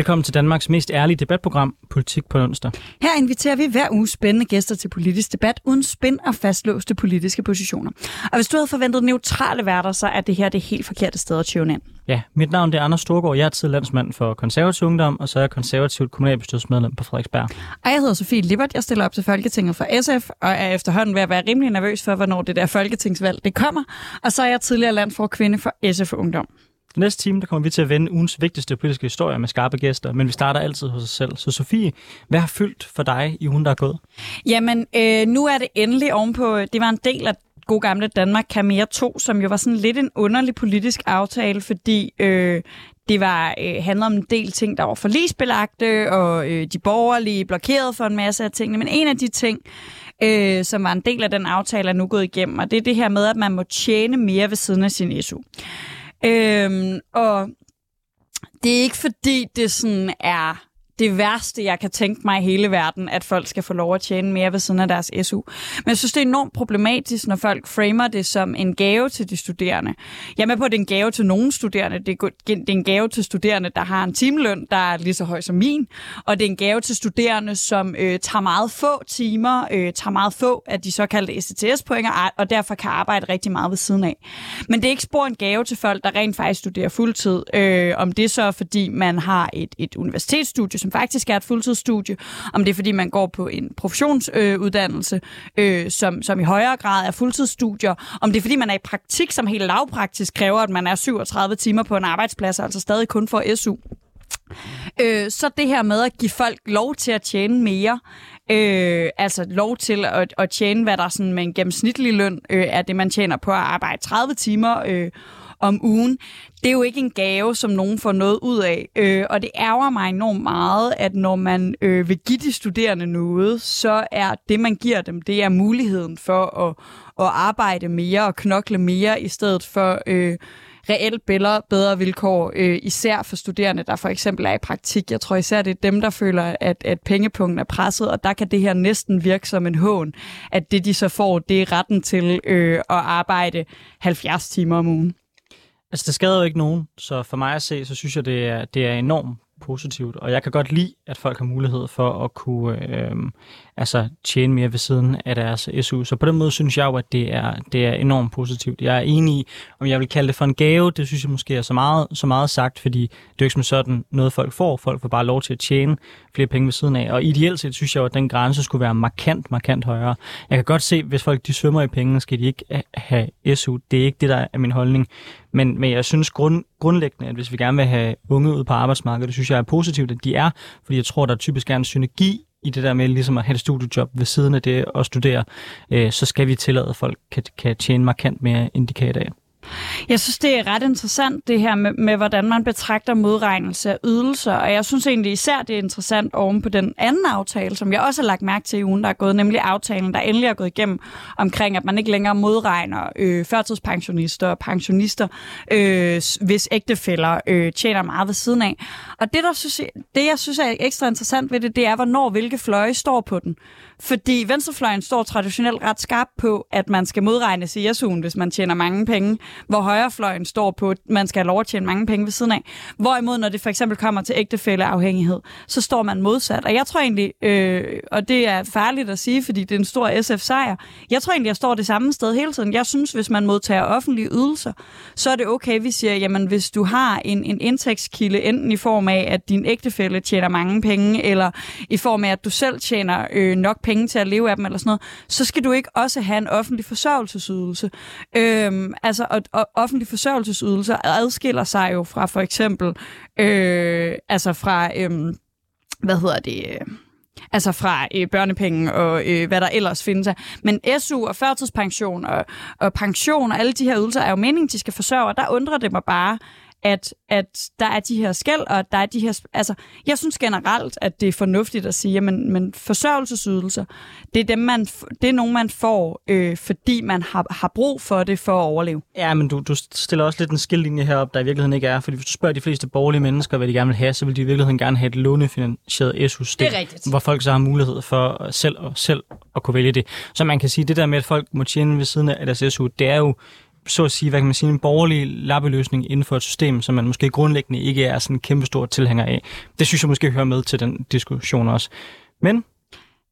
Velkommen til Danmarks mest ærlige debatprogram, Politik på onsdag. Her inviterer vi hver uge spændende gæster til politisk debat uden spænd og fastlåste politiske positioner. Og hvis du havde forventet neutrale værter, så er det her det helt forkerte sted at tune ind. Ja, mit navn er Anders Storgård. Jeg er tidligere landsmand for konservativ ungdom, og så er jeg konservativt kommunalbestyrelsesmedlem på Frederiksberg. Og jeg hedder Sofie Lippert. Jeg stiller op til Folketinget for SF, og er efterhånden ved at være rimelig nervøs for, hvornår det der folketingsvalg det kommer. Og så er jeg tidligere landfor kvinde for SF Ungdom. Den næste time der kommer vi til at vende ugens vigtigste politiske historier med skarpe gæster, men vi starter altid hos os selv. Så Sofie, hvad har fyldt for dig i ugen, der er gået? Jamen, øh, nu er det endelig ovenpå, det var en del af god gamle Danmark kan mere 2, som jo var sådan lidt en underlig politisk aftale, fordi øh, det var øh, handlede om en del ting, der var forlisbelagte, og øh, de borgerlige blokerede for en masse af tingene. Men en af de ting, øh, som var en del af den aftale, er nu gået igennem, og det er det her med, at man må tjene mere ved siden af sin SU. Øhm, og det er ikke fordi, det sådan er det værste, jeg kan tænke mig i hele verden, at folk skal få lov at tjene mere ved siden af deres SU. Men jeg synes, det er enormt problematisk, når folk framer det som en gave til de studerende. Jeg er med på, at det er en gave til nogle studerende. Det er en gave til studerende, der har en timeløn, der er lige så høj som min. Og det er en gave til studerende, som øh, tager meget få timer, øh, tager meget få af de såkaldte ECTS-point, og derfor kan arbejde rigtig meget ved siden af. Men det er ikke spor en gave til folk, der rent faktisk studerer fuldtid. Øh, om det så er, fordi man har et, et universitetsstudie, som faktisk er et fuldtidsstudie, om det er fordi man går på en professionsuddannelse, øh, øh, som, som i højere grad er fuldtidsstudier, om det er fordi man er i praktik, som helt lavpraktisk kræver, at man er 37 timer på en arbejdsplads, altså stadig kun for SU. Øh, så det her med at give folk lov til at tjene mere, øh, altså lov til at, at tjene, hvad der sådan med en gennemsnitlig løn øh, er det, man tjener på at arbejde 30 timer øh, om ugen, det er jo ikke en gave, som nogen får noget ud af. Øh, og det ærger mig enormt meget, at når man øh, vil give de studerende noget, så er det, man giver dem, det er muligheden for at, at arbejde mere og knokle mere, i stedet for... Øh, reelt bedre, bedre vilkår, øh, især for studerende, der for eksempel er i praktik. Jeg tror især, det er dem, der føler, at, at pengepunkten er presset, og der kan det her næsten virke som en hån, at det, de så får, det er retten til øh, at arbejde 70 timer om ugen. Altså, det skader jo ikke nogen, så for mig at se, så synes jeg, det er, det er enormt positivt. Og jeg kan godt lide, at folk har mulighed for at kunne øh, altså, tjene mere ved siden af deres SU. Så på den måde synes jeg jo, at det er, det er enormt positivt. Jeg er enig i, om jeg vil kalde det for en gave, det synes jeg måske er så meget, så meget sagt, fordi det er jo ikke som sådan noget, folk får. Folk får bare lov til at tjene flere penge ved siden af. Og ideelt set synes jeg jo, at den grænse skulle være markant, markant højere. Jeg kan godt se, hvis folk de svømmer i penge, skal de ikke have SU. Det er ikke det, der er min holdning. Men, men jeg synes grund, grundlæggende, at hvis vi gerne vil have unge ud på arbejdsmarkedet, det synes jeg er positivt, at de er, fordi jeg tror, der typisk er en synergi i det der med ligesom at have et studiejob ved siden af det og studere, øh, så skal vi tillade, at folk kan, kan tjene markant mere, end de kan i dag. Jeg synes, det er ret interessant, det her med, med, hvordan man betragter modregnelse af ydelser, og jeg synes egentlig især, det er interessant oven på den anden aftale, som jeg også har lagt mærke til i ugen, der er gået, nemlig aftalen, der endelig er gået igennem omkring, at man ikke længere modregner øh, førtidspensionister og pensionister, øh, hvis ægtefælder øh, tjener meget ved siden af. Og det, der synes, det, jeg synes er ekstra interessant ved det, det er, hvornår hvilke fløje står på den. Fordi venstrefløjen står traditionelt ret skarpt på, at man skal modregne i SU'en, hvis man tjener mange penge, hvor højrefløjen står på, at man skal have lov at tjene mange penge ved siden af. Hvorimod, når det for eksempel kommer til ægtefælleafhængighed, så står man modsat. Og jeg tror egentlig, øh, og det er farligt at sige, fordi det er en stor SF-sejr, jeg tror egentlig, jeg står det samme sted hele tiden. Jeg synes, hvis man modtager offentlige ydelser, så er det okay, vi siger, jamen hvis du har en, en indtægtskilde, enten i form af, at din ægtefælle tjener mange penge, eller i form af, at du selv tjener øh, nok penge penge til at leve af dem, eller sådan noget, så skal du ikke også have en offentlig forsørgelsesydelse. Øhm, altså, og, og offentlig forsørgelsesydelse adskiller sig jo fra for eksempel, øh, altså fra, øh, hvad hedder det... Øh, altså fra øh, børnepenge og øh, hvad der ellers findes af. Men SU og førtidspension og, og pension og alle de her ydelser er jo meningen, de skal forsørge, og der undrer det mig bare, at, at der er de her skæld, og der er de her... Altså, jeg synes generelt, at det er fornuftigt at sige, at men, men forsørgelsesydelser, det er, dem, man, det er nogen, man får, øh, fordi man har, har brug for det for at overleve. Ja, men du, du stiller også lidt en skilllinje herop, der i virkeligheden ikke er. Fordi hvis du spørger de fleste borgerlige mennesker, hvad de gerne vil have, så vil de i virkeligheden gerne have et lånefinansieret er rigtigt. Hvor folk så har mulighed for selv, selv at kunne vælge det. Så man kan sige, det der med, at folk må tjene ved siden af deres SU, det er jo så at sige, hvad kan man sige, en borgerlig lappeløsning inden for et system, som man måske grundlæggende ikke er sådan en kæmpe stor tilhænger af. Det synes jeg måske hører med til den diskussion også. Men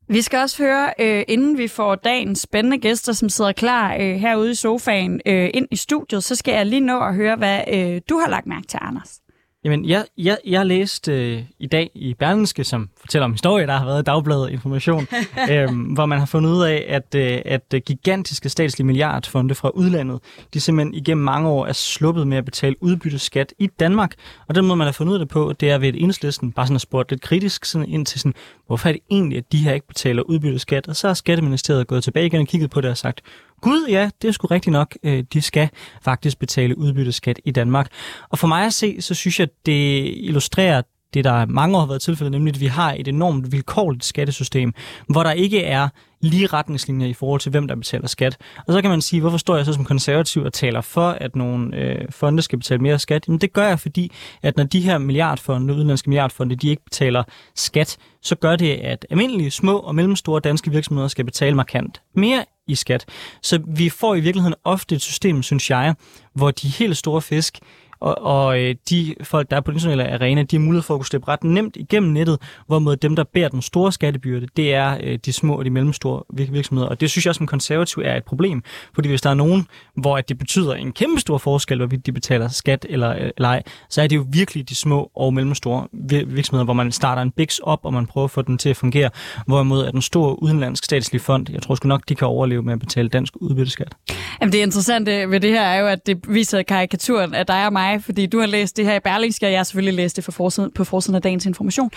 vi skal også høre, øh, inden vi får dagens spændende gæster, som sidder klar øh, herude i sofaen, øh, ind i studiet, så skal jeg lige nå at høre, hvad øh, du har lagt mærke til, Anders. Jamen, jeg, jeg, jeg læste øh, i dag i Berlingske, som fortæller om historie, der har været dagbladet information, øh, hvor man har fundet ud af, at, øh, at gigantiske statslige milliardfonde fra udlandet, de simpelthen igennem mange år er sluppet med at betale udbytteskat i Danmark. Og den måde, man har fundet ud af det på, det er ved et enhedslisten bare sådan at spurgt lidt kritisk sådan ind til sådan, hvorfor er det egentlig, at de her ikke betaler udbytteskat? Og så har Skatteministeriet gået tilbage igen og kigget på det og sagt, Gud, ja, det er sgu rigtigt nok. Øh, de skal faktisk betale udbytteskat i Danmark. Og for mig at se, så synes jeg, det illustrerer det, der mange år har været tilfældet, nemlig at vi har et enormt vilkårligt skattesystem, hvor der ikke er lige retningslinjer i forhold til, hvem der betaler skat. Og så kan man sige, hvorfor står jeg så som konservativ og taler for, at nogle øh, fonde skal betale mere skat? Jamen det gør jeg, fordi at når de her milliardfonde, udenlandske milliardfonde, de ikke betaler skat, så gør det, at almindelige små og mellemstore danske virksomheder skal betale markant mere i skat. Så vi får i virkeligheden ofte et system, synes jeg, hvor de helt store fisk og, og øh, de folk, der er på den internationale arena, de har mulighed for at kunne slippe ret nemt igennem nettet, hvorimod dem, der bærer den store skattebyrde, det er øh, de små og de mellemstore virksomheder. Og det synes jeg som konservativ er et problem, fordi hvis der er nogen, hvor at det betyder en kæmpe stor forskel, hvorvidt de betaler skat eller, øh, eller ej, så er det jo virkelig de små og mellemstore virksomheder, hvor man starter en biks op, og man prøver at få den til at fungere, hvorimod at den store udenlandsk statslige fond, jeg tror sgu nok, de kan overleve med at betale dansk udbytteskat. Jamen det interessante ved det her er jo, at det viser karikaturen at der er mig mig, fordi du har læst det her i Berlingske, og jeg har selvfølgelig læst det for forsiden, på forsiden af dagens information.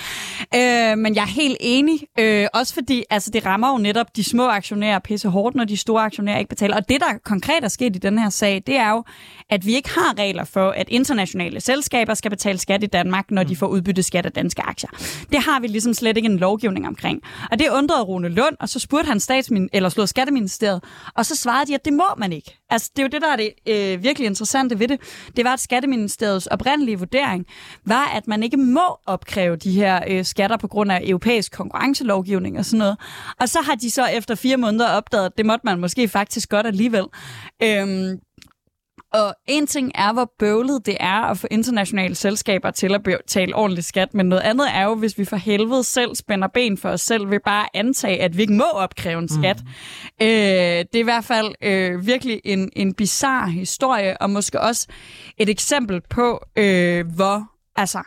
Øh, men jeg er helt enig, øh, også fordi altså, det rammer jo netop de små aktionærer pisse hårdt, når de store aktionærer ikke betaler. Og det, der konkret er sket i den her sag, det er jo, at vi ikke har regler for, at internationale selskaber skal betale skat i Danmark, når de mm. får udbyttet skat af danske aktier. Det har vi ligesom slet ikke en lovgivning omkring. Og det undrede Rune Lund, og så spurgte han statsmin eller slået skatteministeriet, og så svarede de, at det må man ikke. Altså, det er jo det, der er det øh, virkelig interessante ved det. Det var, at Skatteministeriets oprindelige vurdering var, at man ikke må opkræve de her øh, skatter på grund af europæisk konkurrencelovgivning og sådan noget. Og så har de så efter fire måneder opdaget, at det måtte man måske faktisk godt alligevel. Øhm, og en ting er, hvor bøvlet det er at få internationale selskaber til at betale ordentlig skat, men noget andet er jo, hvis vi for helvede selv spænder ben for os selv ved bare at antage, at vi ikke må opkræve en skat. Mm. Øh, det er i hvert fald øh, virkelig en, en bizarre historie, og måske også et eksempel på, øh, hvor, altså,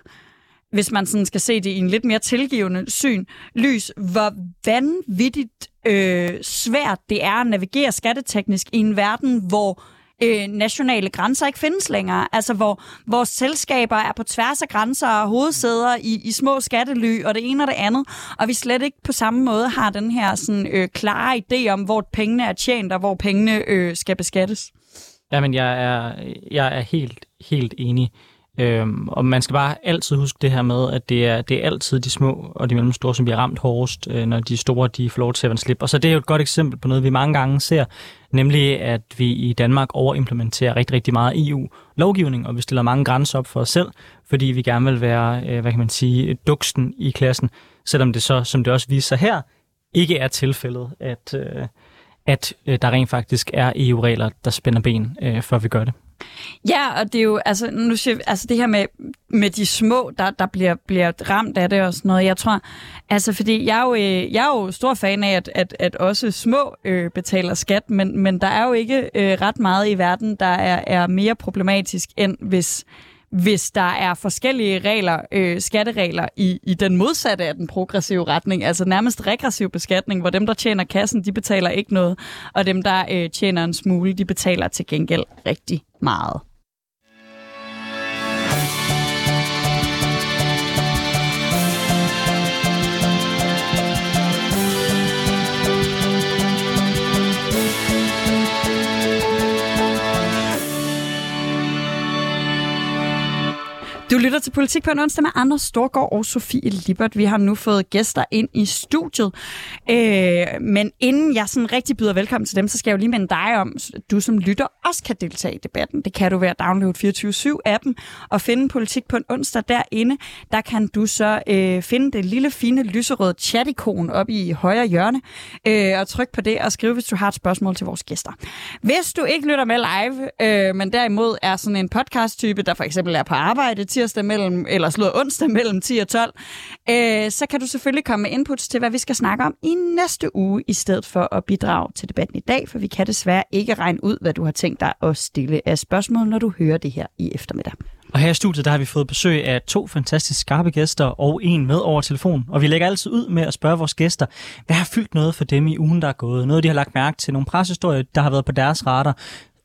hvis man sådan skal se det i en lidt mere tilgivende syn, lys, hvor vanvittigt øh, svært det er at navigere skatteteknisk i en verden, hvor øh, nationale grænser ikke findes længere. Altså hvor vores selskaber er på tværs af grænser og hovedsæder i, i små skattely og det ene og det andet, og vi slet ikke på samme måde har den her sådan, øh, klare idé om, hvor pengene er tjent og hvor pengene øh, skal beskattes. Jamen, jeg er, jeg er helt, helt enig. Øhm, og man skal bare altid huske det her med, at det er, det er altid de små og de mellemstore, som bliver ramt hårdest, øh, når de store de får lov til at slippe. Og så det er jo et godt eksempel på noget, vi mange gange ser, nemlig at vi i Danmark overimplementerer rigtig, rigtig meget EU-lovgivning, og vi stiller mange grænser op for os selv, fordi vi gerne vil være, øh, hvad kan man sige, duksten i klassen, selvom det så, som det også viser sig her, ikke er tilfældet, at, øh, at øh, der rent faktisk er EU-regler, der spænder ben, øh, før vi gør det. Ja, og det er jo, altså, nu siger, altså det her med, med de små, der, der bliver, bliver ramt af det og sådan noget, jeg tror, altså fordi jeg er jo, øh, jeg er jo stor fan af, at, at, at også små øh, betaler skat, men, men der er jo ikke øh, ret meget i verden, der er, er mere problematisk, end hvis hvis der er forskellige regler, øh, skatteregler i, i den modsatte af den progressive retning, altså nærmest regressiv beskatning, hvor dem, der tjener kassen, de betaler ikke noget, og dem, der øh, tjener en smule, de betaler til gengæld rigtig meget. Du lytter til Politik på en onsdag med Anders Storgård og Sofie Libert. Vi har nu fået gæster ind i studiet. Øh, men inden jeg sådan rigtig byder velkommen til dem, så skal jeg jo lige minde dig om, at du som lytter også kan deltage i debatten. Det kan du ved at downloade 24-7-appen og finde Politik på en onsdag derinde. Der kan du så øh, finde det lille, fine, lyserøde chat-ikon op i højre hjørne øh, og tryk på det og skrive, hvis du har et spørgsmål til vores gæster. Hvis du ikke lytter med live, øh, men derimod er sådan en podcast-type, der for eksempel er på arbejde tirsdag mellem, eller slået onsdag mellem 10 og 12, øh, så kan du selvfølgelig komme med inputs til, hvad vi skal snakke om i næste uge, i stedet for at bidrage til debatten i dag, for vi kan desværre ikke regne ud, hvad du har tænkt dig at stille af spørgsmål, når du hører det her i eftermiddag. Og her i studiet, der har vi fået besøg af to fantastisk skarpe gæster og en med over telefon. Og vi lægger altid ud med at spørge vores gæster, hvad har fyldt noget for dem i ugen, der er gået? Noget, de har lagt mærke til, nogle preshistorier, der har været på deres radar.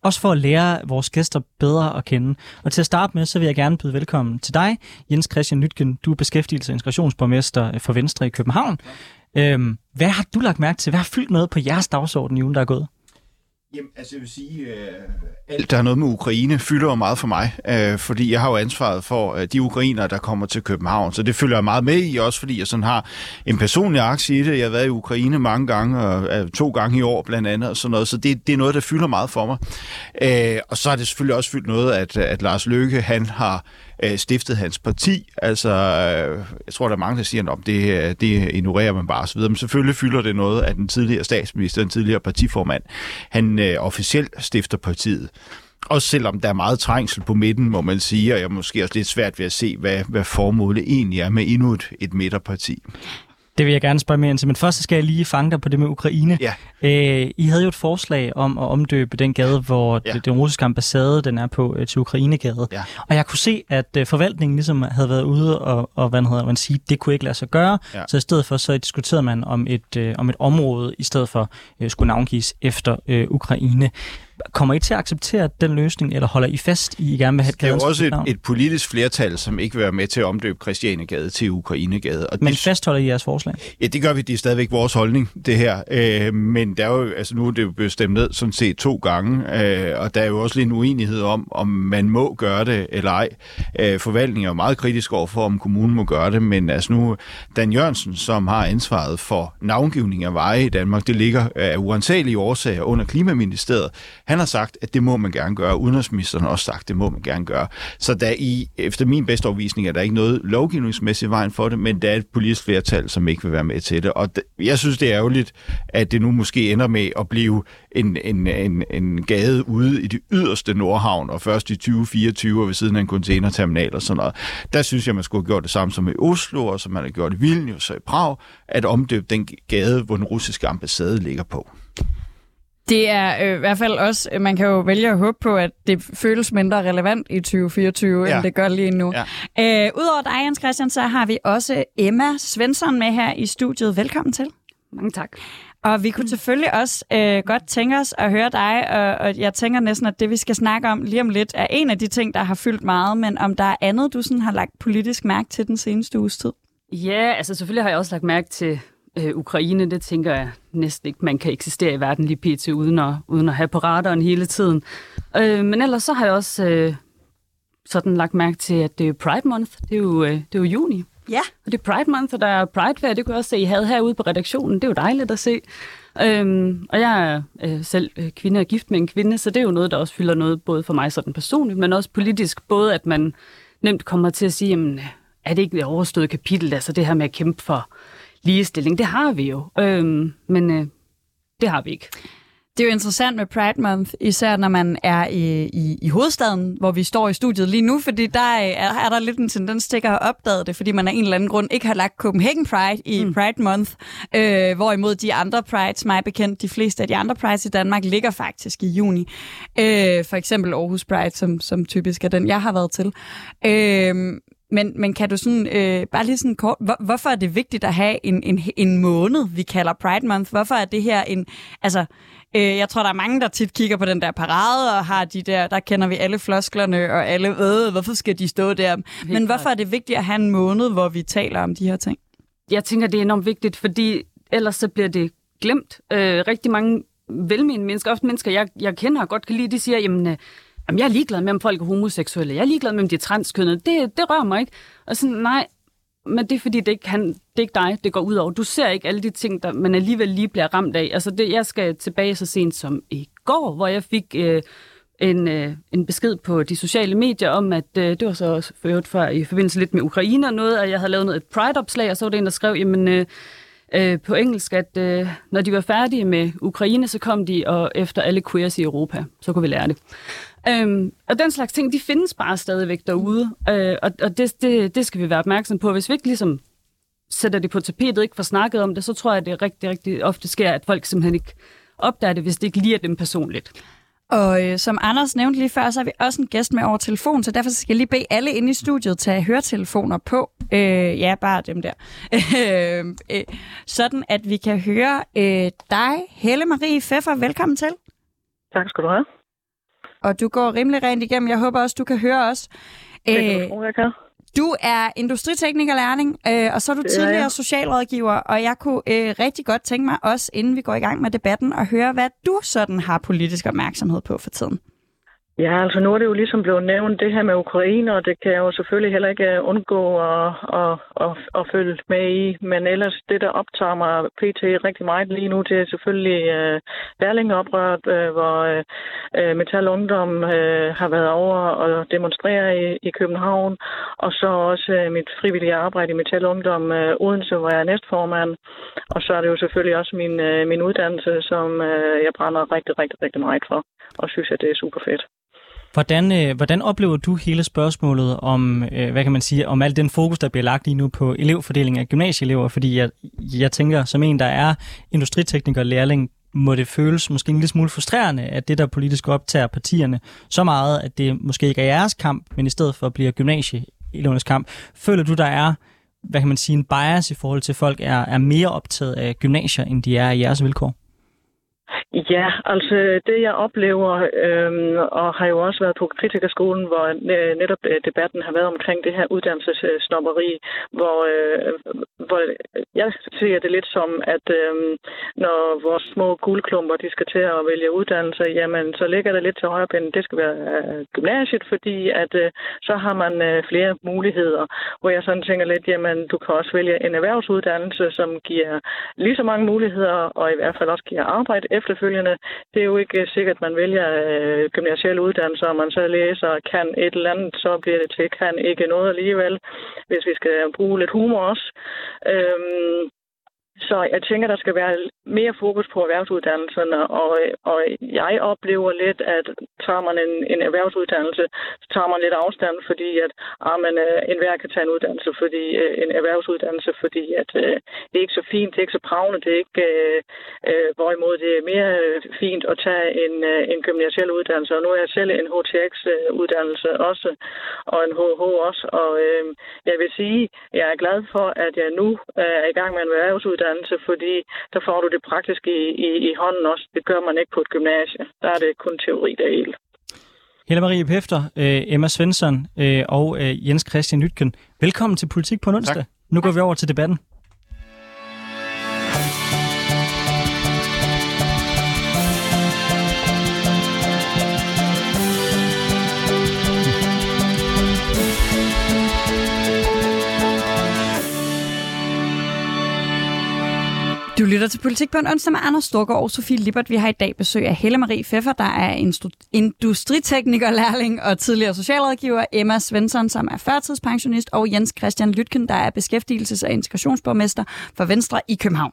Også for at lære vores gæster bedre at kende. Og til at starte med, så vil jeg gerne byde velkommen til dig, Jens Christian Nytgen. Du er beskæftigelse- og integrationsborgmester øh, for Venstre i København. Øhm, hvad har du lagt mærke til? Hvad har fyldt noget på jeres dagsorden i ugen, der er gået? Jamen, altså jeg vil sige, øh, alt der har noget med Ukraine fylder jo meget for mig, øh, fordi jeg har jo ansvaret for øh, de ukrainer, der kommer til København, så det følger jeg meget med i, også fordi jeg sådan har en personlig aktie i det. Jeg har været i Ukraine mange gange, og øh, to gange i år blandt andet, og sådan noget, så det, det er noget, der fylder meget for mig. Øh, og så har det selvfølgelig også fyldt noget, at, at Lars Løkke, han har øh, stiftet hans parti. Altså, øh, jeg tror, der er mange, der siger, at det, øh, det ignorerer man bare osv., men selvfølgelig fylder det noget, at den tidligere statsminister, den tidligere partiformand, han øh, officielt stifter partiet. Også selvom der er meget trængsel på midten, må man sige, og jeg er måske også lidt svært ved at se, hvad, hvad formålet egentlig er med endnu et, et midterparti. Det vil jeg gerne spørge mere ind til, men først skal jeg lige fange dig på det med Ukraine. Ja. Øh, I havde jo et forslag om at omdøbe den gade, hvor ja. den russiske ambassade den er på, øh, til Ukrainegade. Ja. Og jeg kunne se, at øh, forvaltningen ligesom havde været ude og, og hvad hedder man sige, det kunne ikke lade sig gøre. Ja. Så i stedet for, så diskuterede man om et, øh, om et område, i stedet for øh, skulle navngives efter øh, Ukraine. Kommer I til at acceptere den løsning, eller holder I fast i, I gerne vil have Det er jo også et, et politisk flertal, som ikke vil være med til at omdøbe Christianegade til Ukrainegade. Og Men det, fastholder I jeres forslag? Ja, det gør vi. Det er stadigvæk vores holdning, det her. Øh, men der er jo, altså nu er det jo blevet stemt ned sådan set to gange, øh, og der er jo også lidt en uenighed om, om man må gøre det eller ej. Øh, forvaltningen er jo meget kritisk over for, om kommunen må gøre det, men altså nu, Dan Jørgensen, som har ansvaret for navngivning af veje i Danmark, det ligger af uansagelige årsager under Klimaministeriet. Han har sagt, at det må man gerne gøre. Udenrigsministeren har også sagt, at det må man gerne gøre. Så der i, efter min bedste overvisning, er der ikke noget lovgivningsmæssigt vejen for det, men der er et politisk flertal, som ikke vil være med til det. Og jeg synes, det er ærgerligt, at det nu måske ender med at blive en, en, en, en gade ude i det yderste Nordhavn, og først i 2024 ved siden af en containerterminal og sådan noget. Der synes jeg, man skulle have gjort det samme som i Oslo, og som man har gjort i Vilnius og i Prag, at omdøbe den gade, hvor den russiske ambassade ligger på. Det er øh, i hvert fald også, øh, man kan jo vælge at håbe på, at det føles mindre relevant i 2024, ja. Ja. end det gør lige nu. Ja. Øh, Udover dig, Jens Christian, så har vi også Emma Svensson med her i studiet. Velkommen til. Mange tak. Og vi kunne selvfølgelig også øh, godt tænke os at høre dig, og, og jeg tænker næsten, at det vi skal snakke om lige om lidt, er en af de ting, der har fyldt meget, men om der er andet, du sådan har lagt politisk mærke til den seneste uges tid? Ja, altså selvfølgelig har jeg også lagt mærke til øh, Ukraine. Det tænker jeg næsten ikke, man kan eksistere i verden lige pt. uden at, uden at have på radaren hele tiden. Øh, men ellers så har jeg også øh, sådan lagt mærke til, at det er Pride Month. Det er jo, øh, det er jo juni. Ja. Og det er Pride Month, og der er Pride Fair. Det kunne jeg også se, I havde herude på redaktionen. Det er jo dejligt at se. Øhm, og jeg er øh, selv øh, kvinde og gift med en kvinde, så det er jo noget, der også fylder noget, både for mig sådan personligt, men også politisk. Både at man nemt kommer til at sige, jamen, er det ikke det overståede kapitel, altså det her med at kæmpe for ligestilling? Det har vi jo, øhm, men øh, det har vi ikke. Det er jo interessant med Pride Month, især når man er i, i, i hovedstaden, hvor vi står i studiet lige nu, fordi der er, er der lidt en tendens til at have opdaget det, fordi man af en eller anden grund ikke har lagt Copenhagen Pride i mm. Pride Month, øh, hvorimod de andre Prides, mig bekendt, de fleste af de andre Prides i Danmark, ligger faktisk i juni. Øh, for eksempel Aarhus Pride, som, som typisk er den, jeg har været til. Øh, men, men kan du sådan, øh, bare lige sådan kort, hvor, hvorfor er det vigtigt at have en, en, en måned, vi kalder Pride Month? Hvorfor er det her en, altså, øh, jeg tror, der er mange, der tit kigger på den der parade, og har de der, der kender vi alle flosklerne, og alle, øh, hvorfor skal de stå der? Men hvorfor klart. er det vigtigt at have en måned, hvor vi taler om de her ting? Jeg tænker, det er enormt vigtigt, fordi ellers så bliver det glemt. Øh, rigtig mange velmenende mennesker, ofte mennesker, jeg, jeg kender og godt kan lide, de siger, jamen, øh, Jamen, jeg er ligeglad med, om folk er homoseksuelle. Jeg er ligeglad med, om de er transkønnede. Det, det rører mig ikke. Og sådan, nej, men det er fordi, det er, ikke han, det er ikke dig, det går ud over. Du ser ikke alle de ting, der man alligevel lige bliver ramt af. Altså, det, jeg skal tilbage så sent som i går, hvor jeg fik øh, en, øh, en besked på de sociale medier om, at øh, det var så også for for, i forbindelse lidt med Ukraine og noget, at jeg havde lavet noget, et Pride-opslag, og så var det en, der skrev, jamen... Øh, øh, på engelsk, at øh, når de var færdige med Ukraine, så kom de og efter alle queers i Europa. Så kunne vi lære det. Øhm, og den slags ting, de findes bare stadigvæk derude, øh, og, og det, det, det skal vi være opmærksom på. Hvis vi ikke ligesom sætter det på tapetet, ikke får snakket om det, så tror jeg, at det rigtig, rigtig ofte sker, at folk simpelthen ikke opdager det, hvis det ikke lige er dem personligt. Og øh, som Anders nævnte lige før, så har vi også en gæst med over telefon, så derfor skal jeg lige bede alle inde i studiet tage høretelefoner på. Øh, ja, bare dem der. øh, øh, sådan at vi kan høre øh, dig, Helle Marie Pfeffer. Velkommen til. Tak skal du have. Og du går rimelig rent igennem. Jeg håber også, du kan høre os. Det kan du tro, jeg kan. Du er industriteknikerlærling, øh, og så er du er tidligere jeg. socialrådgiver, og jeg kunne øh, rigtig godt tænke mig også, inden vi går i gang med debatten, at høre, hvad du sådan har politisk opmærksomhed på for tiden. Ja, altså nu er det jo ligesom blevet nævnt det her med Ukraine, og det kan jeg jo selvfølgelig heller ikke øh, undgå at, at, at, at følge med i. Men ellers det, der optager mig pt. rigtig meget lige nu, det er selvfølgelig øh, uh, Berlingeoprøret, uh, øh, hvor uh, Metal Ungdom uh, har været over og demonstrere i, i København. Og så også uh, mit frivillige arbejde i Metal Ungdom uh, Odense, hvor jeg er næstformand. Og så er det jo selvfølgelig også min, uh, min uddannelse, som uh, jeg brænder rigtig, rigtig, rigtig meget for. Og synes, at det er super fedt. Hvordan, øh, hvordan oplever du hele spørgsmålet om, øh, hvad kan man sige, om al den fokus, der bliver lagt lige nu på elevfordeling af gymnasieelever? Fordi jeg, jeg tænker, som en, der er industritekniker og lærling, må det føles måske en lille smule frustrerende, at det, der politisk optager partierne så meget, at det måske ikke er jeres kamp, men i stedet for bliver gymnasieelevernes kamp. Føler du, der er hvad kan man sige, en bias i forhold til, at folk er, er mere optaget af gymnasier, end de er af jeres vilkår? Ja, altså det jeg oplever, øhm, og har jo også været på kritikerskolen, hvor øh, netop øh, debatten har været omkring det her uddannelsessnopperi, hvor, øh, hvor jeg ser det lidt som, at øh, når vores små guldklumper, de skal til at vælge uddannelse, jamen så ligger det lidt til højre ben, det skal være øh, gymnasiet, fordi at øh, så har man øh, flere muligheder, hvor jeg sådan tænker lidt, jamen du kan også vælge en erhvervsuddannelse, som giver lige så mange muligheder, og i hvert fald også giver arbejde efter efterfølgende. Det er jo ikke sikkert, at man vælger øh, gymnasielle uddannelser, og man så læser kan et eller andet, så bliver det til kan ikke noget alligevel, hvis vi skal bruge lidt humor også. Øhm, så jeg tænker, der skal være mere fokus på erhvervsuddannelserne, og, og jeg oplever lidt, at tager man en, en erhvervsuddannelse, så tager man lidt afstand, fordi at ah, men, øh, enhver kan tage en uddannelse, fordi øh, en erhvervsuddannelse, fordi at øh, det er ikke så fint, det er ikke så pravende, det er ikke, øh, øh hvorimod det er mere fint at tage en, øh, en gymnasiel uddannelse, og nu er jeg selv en HTX-uddannelse også, og en HH også, og øh, jeg vil sige, jeg er glad for, at jeg nu er i gang med en erhvervsuddannelse, uddannelse, fordi der får du det praktisk i, i, i hånden også. Det gør man ikke på et gymnasie. Der er det kun teori, der hele. Helle Marie Pefter, øh, Emma Svensson øh, og øh, Jens Christian Lytken. Velkommen til Politik på en onsdag. Tak. Nu går vi over til debatten. Lytter til Politik på en onsdag med Anders Storgård og Sofie Lippert. Vi har i dag besøg af Helle Marie Pfeffer, der er industritekniker, lærling og tidligere socialrådgiver, Emma Svensson, som er førtidspensionist, og Jens Christian Lytken, der er beskæftigelses- og integrationsborgmester for Venstre i København.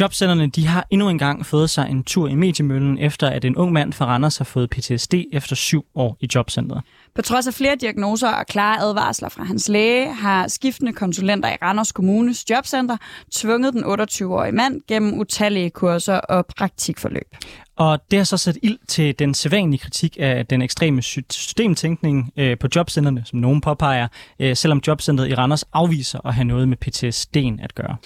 Jobcenterne de har endnu en gang fået sig en tur i mediemøllen, efter at en ung mand fra Randers har fået PTSD efter syv år i jobcentret. På trods af flere diagnoser og klare advarsler fra hans læge, har skiftende konsulenter i Randers Kommunes jobcenter tvunget den 28-årige mand gennem utallige kurser og praktikforløb. Og det har så sat ild til den sædvanlige kritik af den ekstreme systemtænkning øh, på jobcenterne, som nogen påpeger, øh, selvom jobcentret i Randers afviser at have noget med PTSD'en at gøre.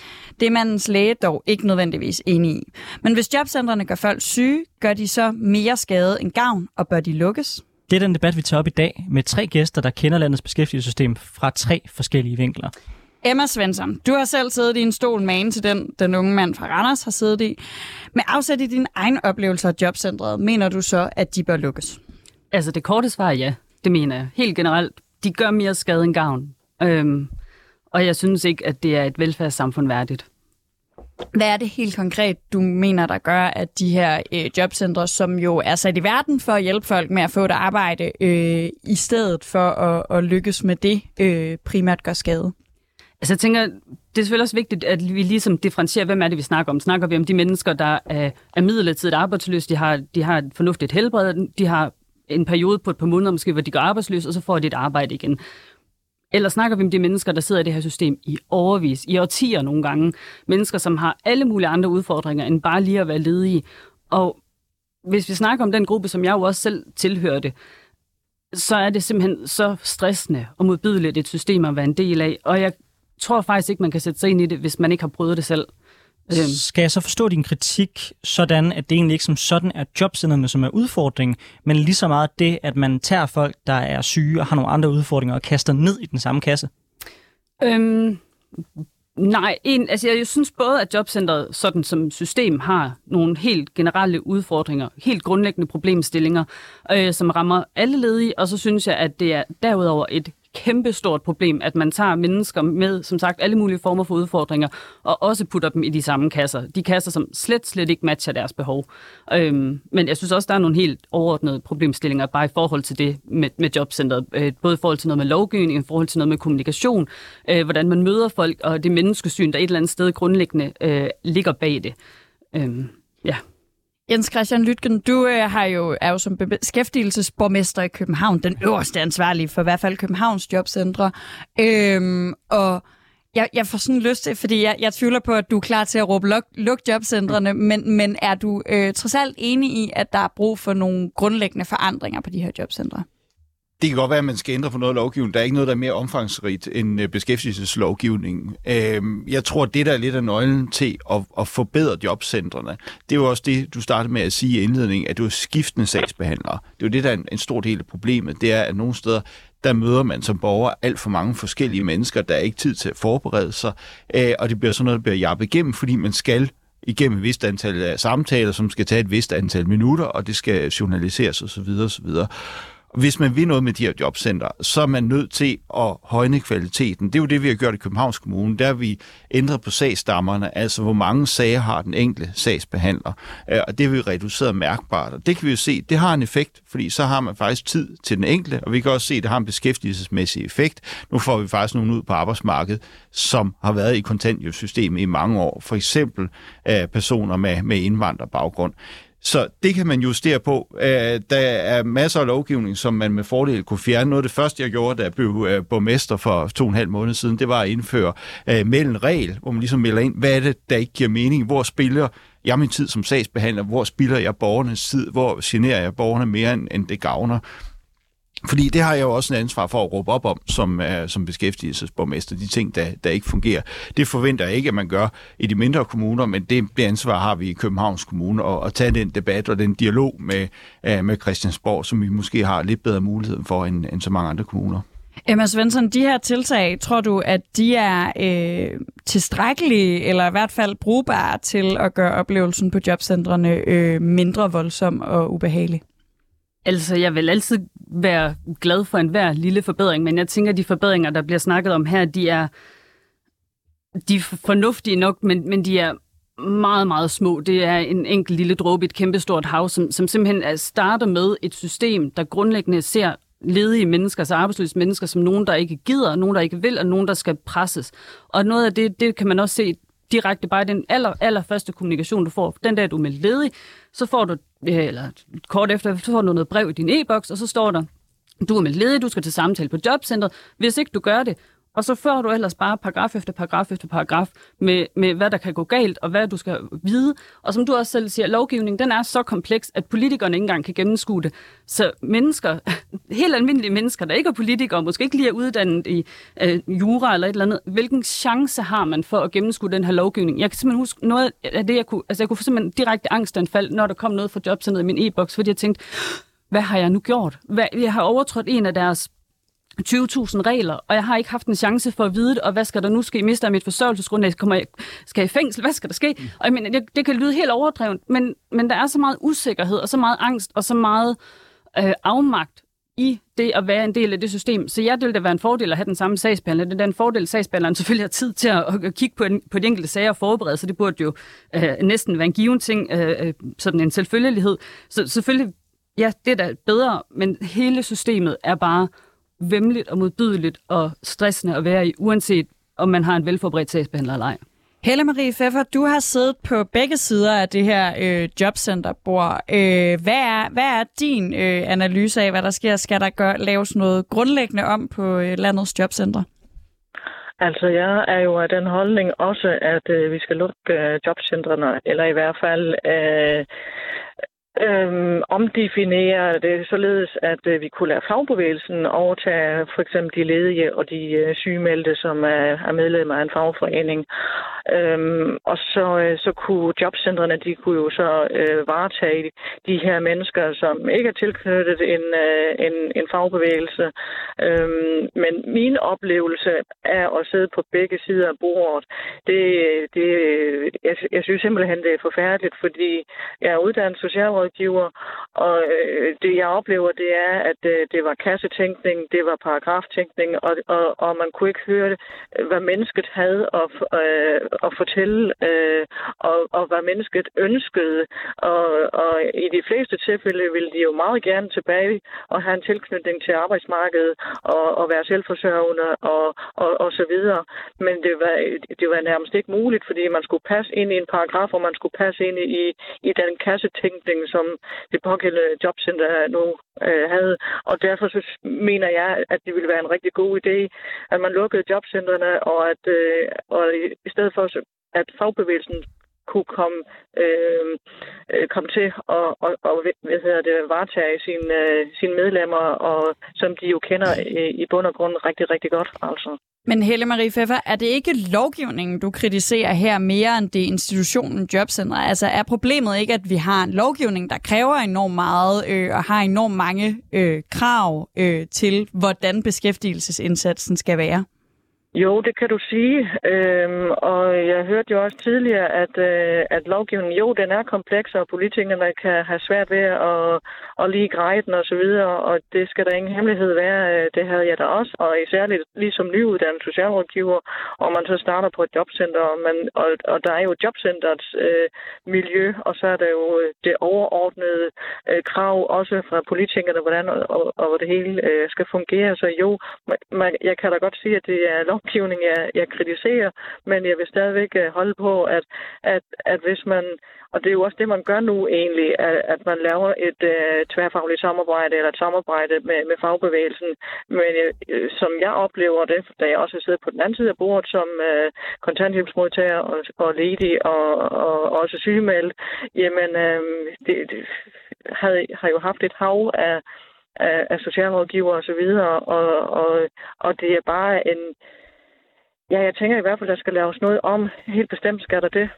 Det er mandens læge dog ikke nødvendigvis enig i. Men hvis jobcentrene gør folk syge, gør de så mere skade end gavn, og bør de lukkes? Det er den debat, vi tager op i dag med tre gæster, der kender landets beskæftigelsessystem fra tre forskellige vinkler. Emma Svensson, du har selv siddet i en stol magen til den, den unge mand fra Randers har siddet i. Med afsæt i din egen oplevelse af jobcentret, mener du så, at de bør lukkes? Altså det korte svar er ja, det mener jeg. Helt generelt, de gør mere skade end gavn. Øhm, og jeg synes ikke, at det er et velfærdssamfund værdigt. Hvad er det helt konkret, du mener, der gør, at de her øh, jobcentre, som jo er sat i verden for at hjælpe folk med at få et arbejde, øh, i stedet for at, at lykkes med det, øh, primært gør skade? Altså jeg tænker, det er selvfølgelig også vigtigt, at vi ligesom differentierer, hvem er det, vi snakker om. Snakker vi om de mennesker, der er, er midlertidigt arbejdsløse, de har, de har et fornuftigt helbred, de har en periode på et par måneder måske, hvor de går arbejdsløse, og så får de et arbejde igen. Eller snakker vi om de mennesker, der sidder i det her system i overvis, i årtier nogle gange. Mennesker, som har alle mulige andre udfordringer, end bare lige at være ledige. Og hvis vi snakker om den gruppe, som jeg jo også selv tilhørte, så er det simpelthen så stressende og modbydeligt et system at være en del af. Og jeg tror faktisk ikke, man kan sætte sig ind i det, hvis man ikke har prøvet det selv. Øhm. Skal jeg så forstå din kritik sådan, at det egentlig ikke som sådan er jobcenterne, som er udfordringen, men lige så meget det, at man tager folk, der er syge og har nogle andre udfordringer, og kaster ned i den samme kasse? Øhm, nej, en, altså jeg, synes både, at jobcentret sådan som system har nogle helt generelle udfordringer, helt grundlæggende problemstillinger, øh, som rammer alle ledige, og så synes jeg, at det er derudover et kæmpestort problem, at man tager mennesker med, som sagt, alle mulige former for udfordringer, og også putter dem i de samme kasser. De kasser, som slet, slet ikke matcher deres behov. Øhm, men jeg synes også, der er nogle helt overordnede problemstillinger, bare i forhold til det med, med jobcentret. Øh, både i forhold til noget med lovgivning, i forhold til noget med kommunikation, øh, hvordan man møder folk, og det menneskesyn, der et eller andet sted grundlæggende øh, ligger bag det. Øhm, ja. Jens Christian Lytgen, du øh, har jo, er jo som beskæftigelsesborgmester i København, den øverste ansvarlige for i hvert fald Københavns jobcentre. Øhm, og jeg, jeg får sådan lyst til, fordi jeg, jeg tvivler på, at du er klar til at råbe luk, luk jobcentrene, men, men er du øh, trods alt enig i, at der er brug for nogle grundlæggende forandringer på de her jobcentre? Det kan godt være, at man skal ændre på noget lovgivning. Der er ikke noget, der er mere omfangsrigt end øh, beskæftigelseslovgivningen. Øhm, jeg tror, det der er lidt af nøglen til at, at forbedre jobcentrene, det er jo også det, du startede med at sige i indledningen, at du er skiftende sagsbehandlere. Det er jo det, der er en, en stor del af problemet. Det er, at nogle steder, der møder man som borger alt for mange forskellige mennesker, der er ikke tid til at forberede sig, øh, og det bliver sådan noget, der bliver jappet igennem, fordi man skal igennem et vist antal øh, samtaler, som skal tage et vist antal minutter, og det skal journaliseres osv. osv. Hvis man vil noget med de her jobcenter, så er man nødt til at højne kvaliteten. Det er jo det, vi har gjort i Københavns Kommune. Der har vi ændret på sagsstammerne, altså hvor mange sager har den enkelte sagsbehandler. Øh, og det har vi reduceret mærkbart. Og det kan vi jo se, det har en effekt, fordi så har man faktisk tid til den enkelte, og vi kan også se, at det har en beskæftigelsesmæssig effekt. Nu får vi faktisk nogen ud på arbejdsmarkedet, som har været i kontanthjælpssystemet i mange år. For eksempel øh, personer med, med indvandrerbaggrund. Så det kan man justere på. Øh, der er masser af lovgivning, som man med fordel kunne fjerne. Noget af det første, jeg gjorde, da jeg blev øh, borgmester for to og en halv måned siden, det var at indføre øh, mellem regel, hvor man ligesom melder ind, hvad er det, der ikke giver mening? Hvor spiller jeg min tid som sagsbehandler? Hvor spilder jeg borgernes tid? Hvor generer jeg borgerne mere, end det gavner? Fordi det har jeg jo også en ansvar for at råbe op om som, uh, som beskæftigelsesborgmester, de ting, der, der ikke fungerer. Det forventer jeg ikke, at man gør i de mindre kommuner, men det, det ansvar har vi i Københavns Kommune, at, at tage den debat og den dialog med, uh, med Christiansborg, som vi måske har lidt bedre mulighed for end, end så mange andre kommuner. Emma Svensson, de her tiltag, tror du, at de er øh, tilstrækkelige, eller i hvert fald brugbare til at gøre oplevelsen på jobcentrene øh, mindre voldsom og ubehagelig? Altså, jeg vil altid være glad for enhver lille forbedring, men jeg tænker, at de forbedringer, der bliver snakket om her, de er, de er fornuftige nok, men, men de er meget, meget små. Det er en enkelt lille dråbe i et kæmpestort hav, som, som simpelthen er, starter med et system, der grundlæggende ser ledige mennesker, altså arbejdsløse mennesker, som nogen, der ikke gider, nogen, der ikke vil, og nogen, der skal presses. Og noget af det, det kan man også se direkte bare den aller, aller første kommunikation, du får. Den dag, du er med ledig, så får du, øh, eller kort efter, så får du noget brev i din e-boks, og så står der, du er med ledig, du skal til samtale på jobcentret. Hvis ikke du gør det, og så fører du ellers bare paragraf efter paragraf efter paragraf med, med, hvad der kan gå galt, og hvad du skal vide. Og som du også selv siger, lovgivningen den er så kompleks, at politikerne ikke engang kan gennemskue det. Så mennesker, helt almindelige mennesker, der ikke er politikere, måske ikke lige er uddannet i øh, jura eller et eller andet, hvilken chance har man for at gennemskue den her lovgivning? Jeg kan simpelthen huske noget af det, jeg kunne, altså jeg kunne få simpelthen direkte angstanfald, når der kom noget fra jobcenteret i min e-boks, fordi jeg tænkte, hvad har jeg nu gjort? Hvad, jeg har overtrådt en af deres 20.000 regler, og jeg har ikke haft en chance for at vide det, og hvad skal der nu ske? Mister jeg mit forsørgelsesgrundlag? Kommer jeg, skal jeg i fængsel? Hvad skal der ske? Og jeg mener, det, det kan lyde helt overdrevet, men, men der er så meget usikkerhed, og så meget angst, og så meget øh, afmagt i det at være en del af det system. Så ja, det ville da være en fordel at have den samme sagsbehandler. Det er en fordel, at sagsbehandleren selvfølgelig har tid til at, at kigge på, en, på de enkelte sager og forberede, så det burde jo øh, næsten være en given ting, øh, øh sådan en selvfølgelighed. Så selvfølgelig, ja, det er da bedre, men hele systemet er bare vemmeligt og modbydeligt og stressende at være i, uanset om man har en velforberedt sagsbehandler eller ej. Helle Marie Pfeffer, du har siddet på begge sider af det her øh, jobcenterbord. Øh, hvad, er, hvad er din øh, analyse af, hvad der sker? Skal der gør, laves noget grundlæggende om på øh, landets jobcenter? Altså, jeg er jo af den holdning også, at øh, vi skal lukke øh, jobcentrene, eller i hvert fald øh, øhm, omdefinere det således, at øh, vi kunne lade fagbevægelsen overtage for eksempel de ledige og de øh, sygemeldte, som er, er medlemmer af en fagforening. Øhm, og så, øh, så kunne jobcentrene, de kunne jo så øh, varetage de her mennesker, som ikke er tilknyttet en, øh, en, en fagbevægelse. Øhm, men min oplevelse er at sidde på begge sider af bordet. Det, det, jeg, jeg synes simpelthen, det er forfærdeligt, fordi jeg er uddannet socialråd socialrådgiver, og øh, det jeg oplever, det er, at øh, det var kassetænkning, det var paragraftænkning, og, og, og man kunne ikke høre, hvad mennesket havde at, øh, at fortælle, øh, og, og hvad mennesket ønskede. Og, og i de fleste tilfælde ville de jo meget gerne tilbage og have en tilknytning til arbejdsmarkedet og, og være selvforsørgende og, og, og så videre. Men det var, det var nærmest ikke muligt, fordi man skulle passe ind i en paragraf, og man skulle passe ind i, i den kassetænkning, som det pågældende jobcenter nu øh, havde. Og derfor så mener jeg, at det ville være en rigtig god idé, at man lukkede jobcentrene, og at øh, og i stedet for at fagbevægelsen kunne komme, øhm, øh, komme til at og, og, hvad hedder det, varetage sine, øh, sine medlemmer, og som de jo kender i, i bund og grund rigtig, rigtig godt. Altså. Men Helle Marie Pfeffer, er det ikke lovgivningen, du kritiserer her mere end det institutionen Jobcenter? Altså er problemet ikke, at vi har en lovgivning, der kræver enormt meget øh, og har enormt mange øh, krav øh, til, hvordan beskæftigelsesindsatsen skal være? Jo, det kan du sige. Øhm, og jeg hørte jo også tidligere, at, øh, at lovgivningen, jo, den er kompleks, og politikerne kan have svært ved at, at lige greje den osv., og, og det skal der ingen hemmelighed være. Øh, det havde jeg da også, og især lige som nyuddannet socialrådgiver, og man så starter på et jobcenter, og, man, og, og der er jo jobcenterets øh, miljø, og så er der jo øh, det overordnede øh, krav også fra politikerne, hvordan og, og, og det hele øh, skal fungere. Så jo, man, jeg kan da godt sige, at det er lov lovgivning, jeg, jeg kritiserer, men jeg vil stadigvæk øh, holde på, at, at, at hvis man, og det er jo også det, man gør nu egentlig, at, at man laver et uh, tværfagligt samarbejde eller et samarbejde med, med fagbevægelsen, men uh, som jeg oplever det, da jeg også sidder på den anden side af bordet som uh, kontanthjælpsmodtager og, og ledig og, og, og også sygemeldt, jamen uh, det, det havde, har jo haft et hav af, af, af socialrådgiver og så videre, og, og, og det er bare en, Ja, jeg tænker i hvert fald, der skal laves noget om. Helt bestemt skal der det.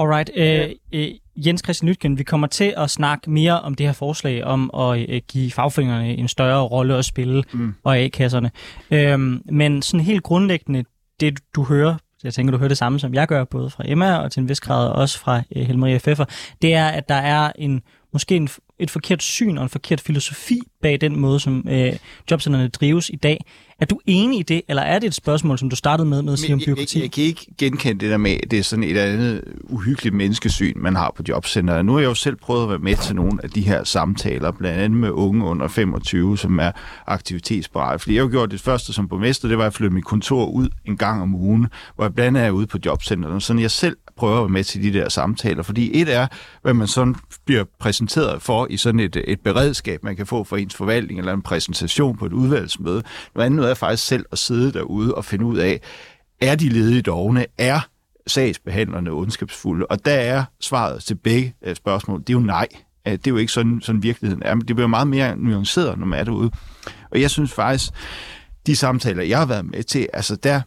Alright. Øh, øh, Jens Christian Nytgen, vi kommer til at snakke mere om det her forslag om at øh, give fagforeningerne en større rolle at spille, mm. og A-kasserne. Øh, men sådan helt grundlæggende, det du hører, jeg tænker, du hører det samme, som jeg gør, både fra Emma og til en vis grad også fra øh, Helmaria Pfeffer, det er, at der er en måske en, et forkert syn og en forkert filosofi bag den måde, som øh, jobcenterne drives i dag. Er du enig i det, eller er det et spørgsmål, som du startede med, med at sige om byråkrati? Jeg, jeg, kan ikke genkende det der med, at det er sådan et andet uhyggeligt menneskesyn, man har på jobcenteret. Nu har jeg jo selv prøvet at være med til nogle af de her samtaler, blandt andet med unge under 25, som er aktivitetsparate. Fordi jeg har gjort det første som borgmester, det var at flytte mit kontor ud en gang om ugen, hvor jeg blandt andet er ude på jobcenteret. Sådan jeg selv prøver at være med til de der samtaler. Fordi et er, hvad man sådan bliver præsenteret for i sådan et, et beredskab, man kan få for ens forvaltning, eller en præsentation på et udvalgsmøde. Noget andet er faktisk selv at sidde derude og finde ud af, er de ledige dogne? Er sagsbehandlerne ondskabsfulde? Og der er svaret til begge øh, spørgsmål. Det er jo nej. Øh, det er jo ikke sådan, sådan virkeligheden er. Men det bliver meget mere nuanceret, når man er derude. Og jeg synes faktisk, de samtaler, jeg har været med til, altså der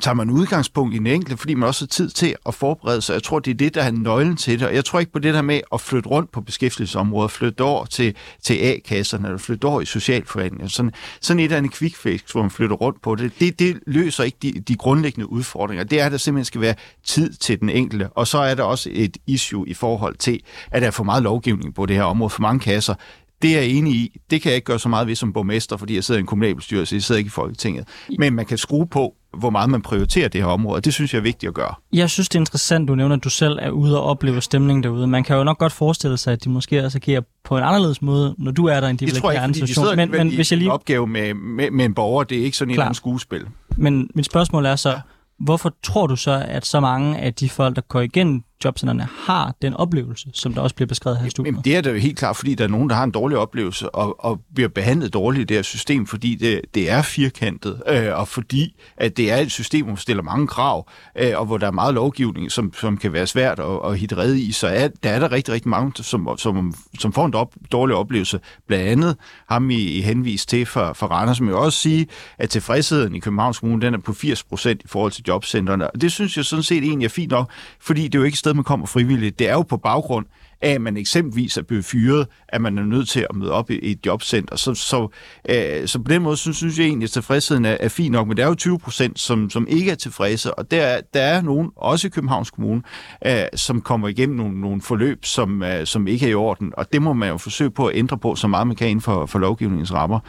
tager man udgangspunkt i den enkelte, fordi man også har tid til at forberede sig. Jeg tror, det er det, der er nøglen til det. Og jeg tror ikke på det der med at flytte rundt på beskæftigelsesområdet, flytte over til, til A-kasserne, eller flytte over i socialforvaltningen. Sådan, sådan et eller andet quick fix, hvor man flytter rundt på det, det, det løser ikke de, de grundlæggende udfordringer. Det er, at der simpelthen skal være tid til den enkelte. Og så er der også et issue i forhold til, at der er for meget lovgivning på det her område, for mange kasser Det er jeg enig i. Det kan jeg ikke gøre så meget ved som borgmester, fordi jeg sidder i en kommunalbestyrelse, jeg sidder ikke i Folketinget. Men man kan skrue på, hvor meget man prioriterer det her område, det synes jeg er vigtigt at gøre. Jeg synes, det er interessant, du nævner, at du selv er ude og opleve stemningen derude. Man kan jo nok godt forestille sig, at de måske også agerer på en anderledes måde, når du er der, end de vil ikke, de sidder Men, men hvis jeg lige en opgave med, med, med en borger, det er ikke sådan en Klar. anden skuespil. Men mit spørgsmål er så, hvorfor tror du så, at så mange af de folk, der går igennem jobcenterne har den oplevelse, som der også bliver beskrevet her i studiet? Jamen, det er da jo helt klart, fordi der er nogen, der har en dårlig oplevelse og, og bliver behandlet dårligt i det her system, fordi det, det er firkantet, øh, og fordi at det er et system, hvor stiller mange krav, øh, og hvor der er meget lovgivning, som, som kan være svært at, at hitte red i, så er, der er der rigtig, rigtig mange, som, som, som får en op, dårlig oplevelse. Blandt andet ham i, i henvis til for, for Randers, som jo også sige, at tilfredsheden i Københavns Kommune, den er på 80% i forhold til jobcentrene. Og det synes jeg sådan set egentlig er fint nok, fordi det er jo ikke sted, man kommer frivilligt. Det er jo på baggrund af, at man eksempelvis er blevet fyret, at man er nødt til at møde op i, et jobcenter. Så, så, øh, så på den måde synes, synes jeg egentlig, at tilfredsheden er, er fin nok, men der er jo 20 procent, som, som ikke er tilfredse, og der, der er nogen, også i Københavns Kommune, øh, som kommer igennem nogle, nogle forløb, som, øh, som ikke er i orden, og det må man jo forsøge på at ændre på, så meget man kan inden for, for lovgivningens rammer.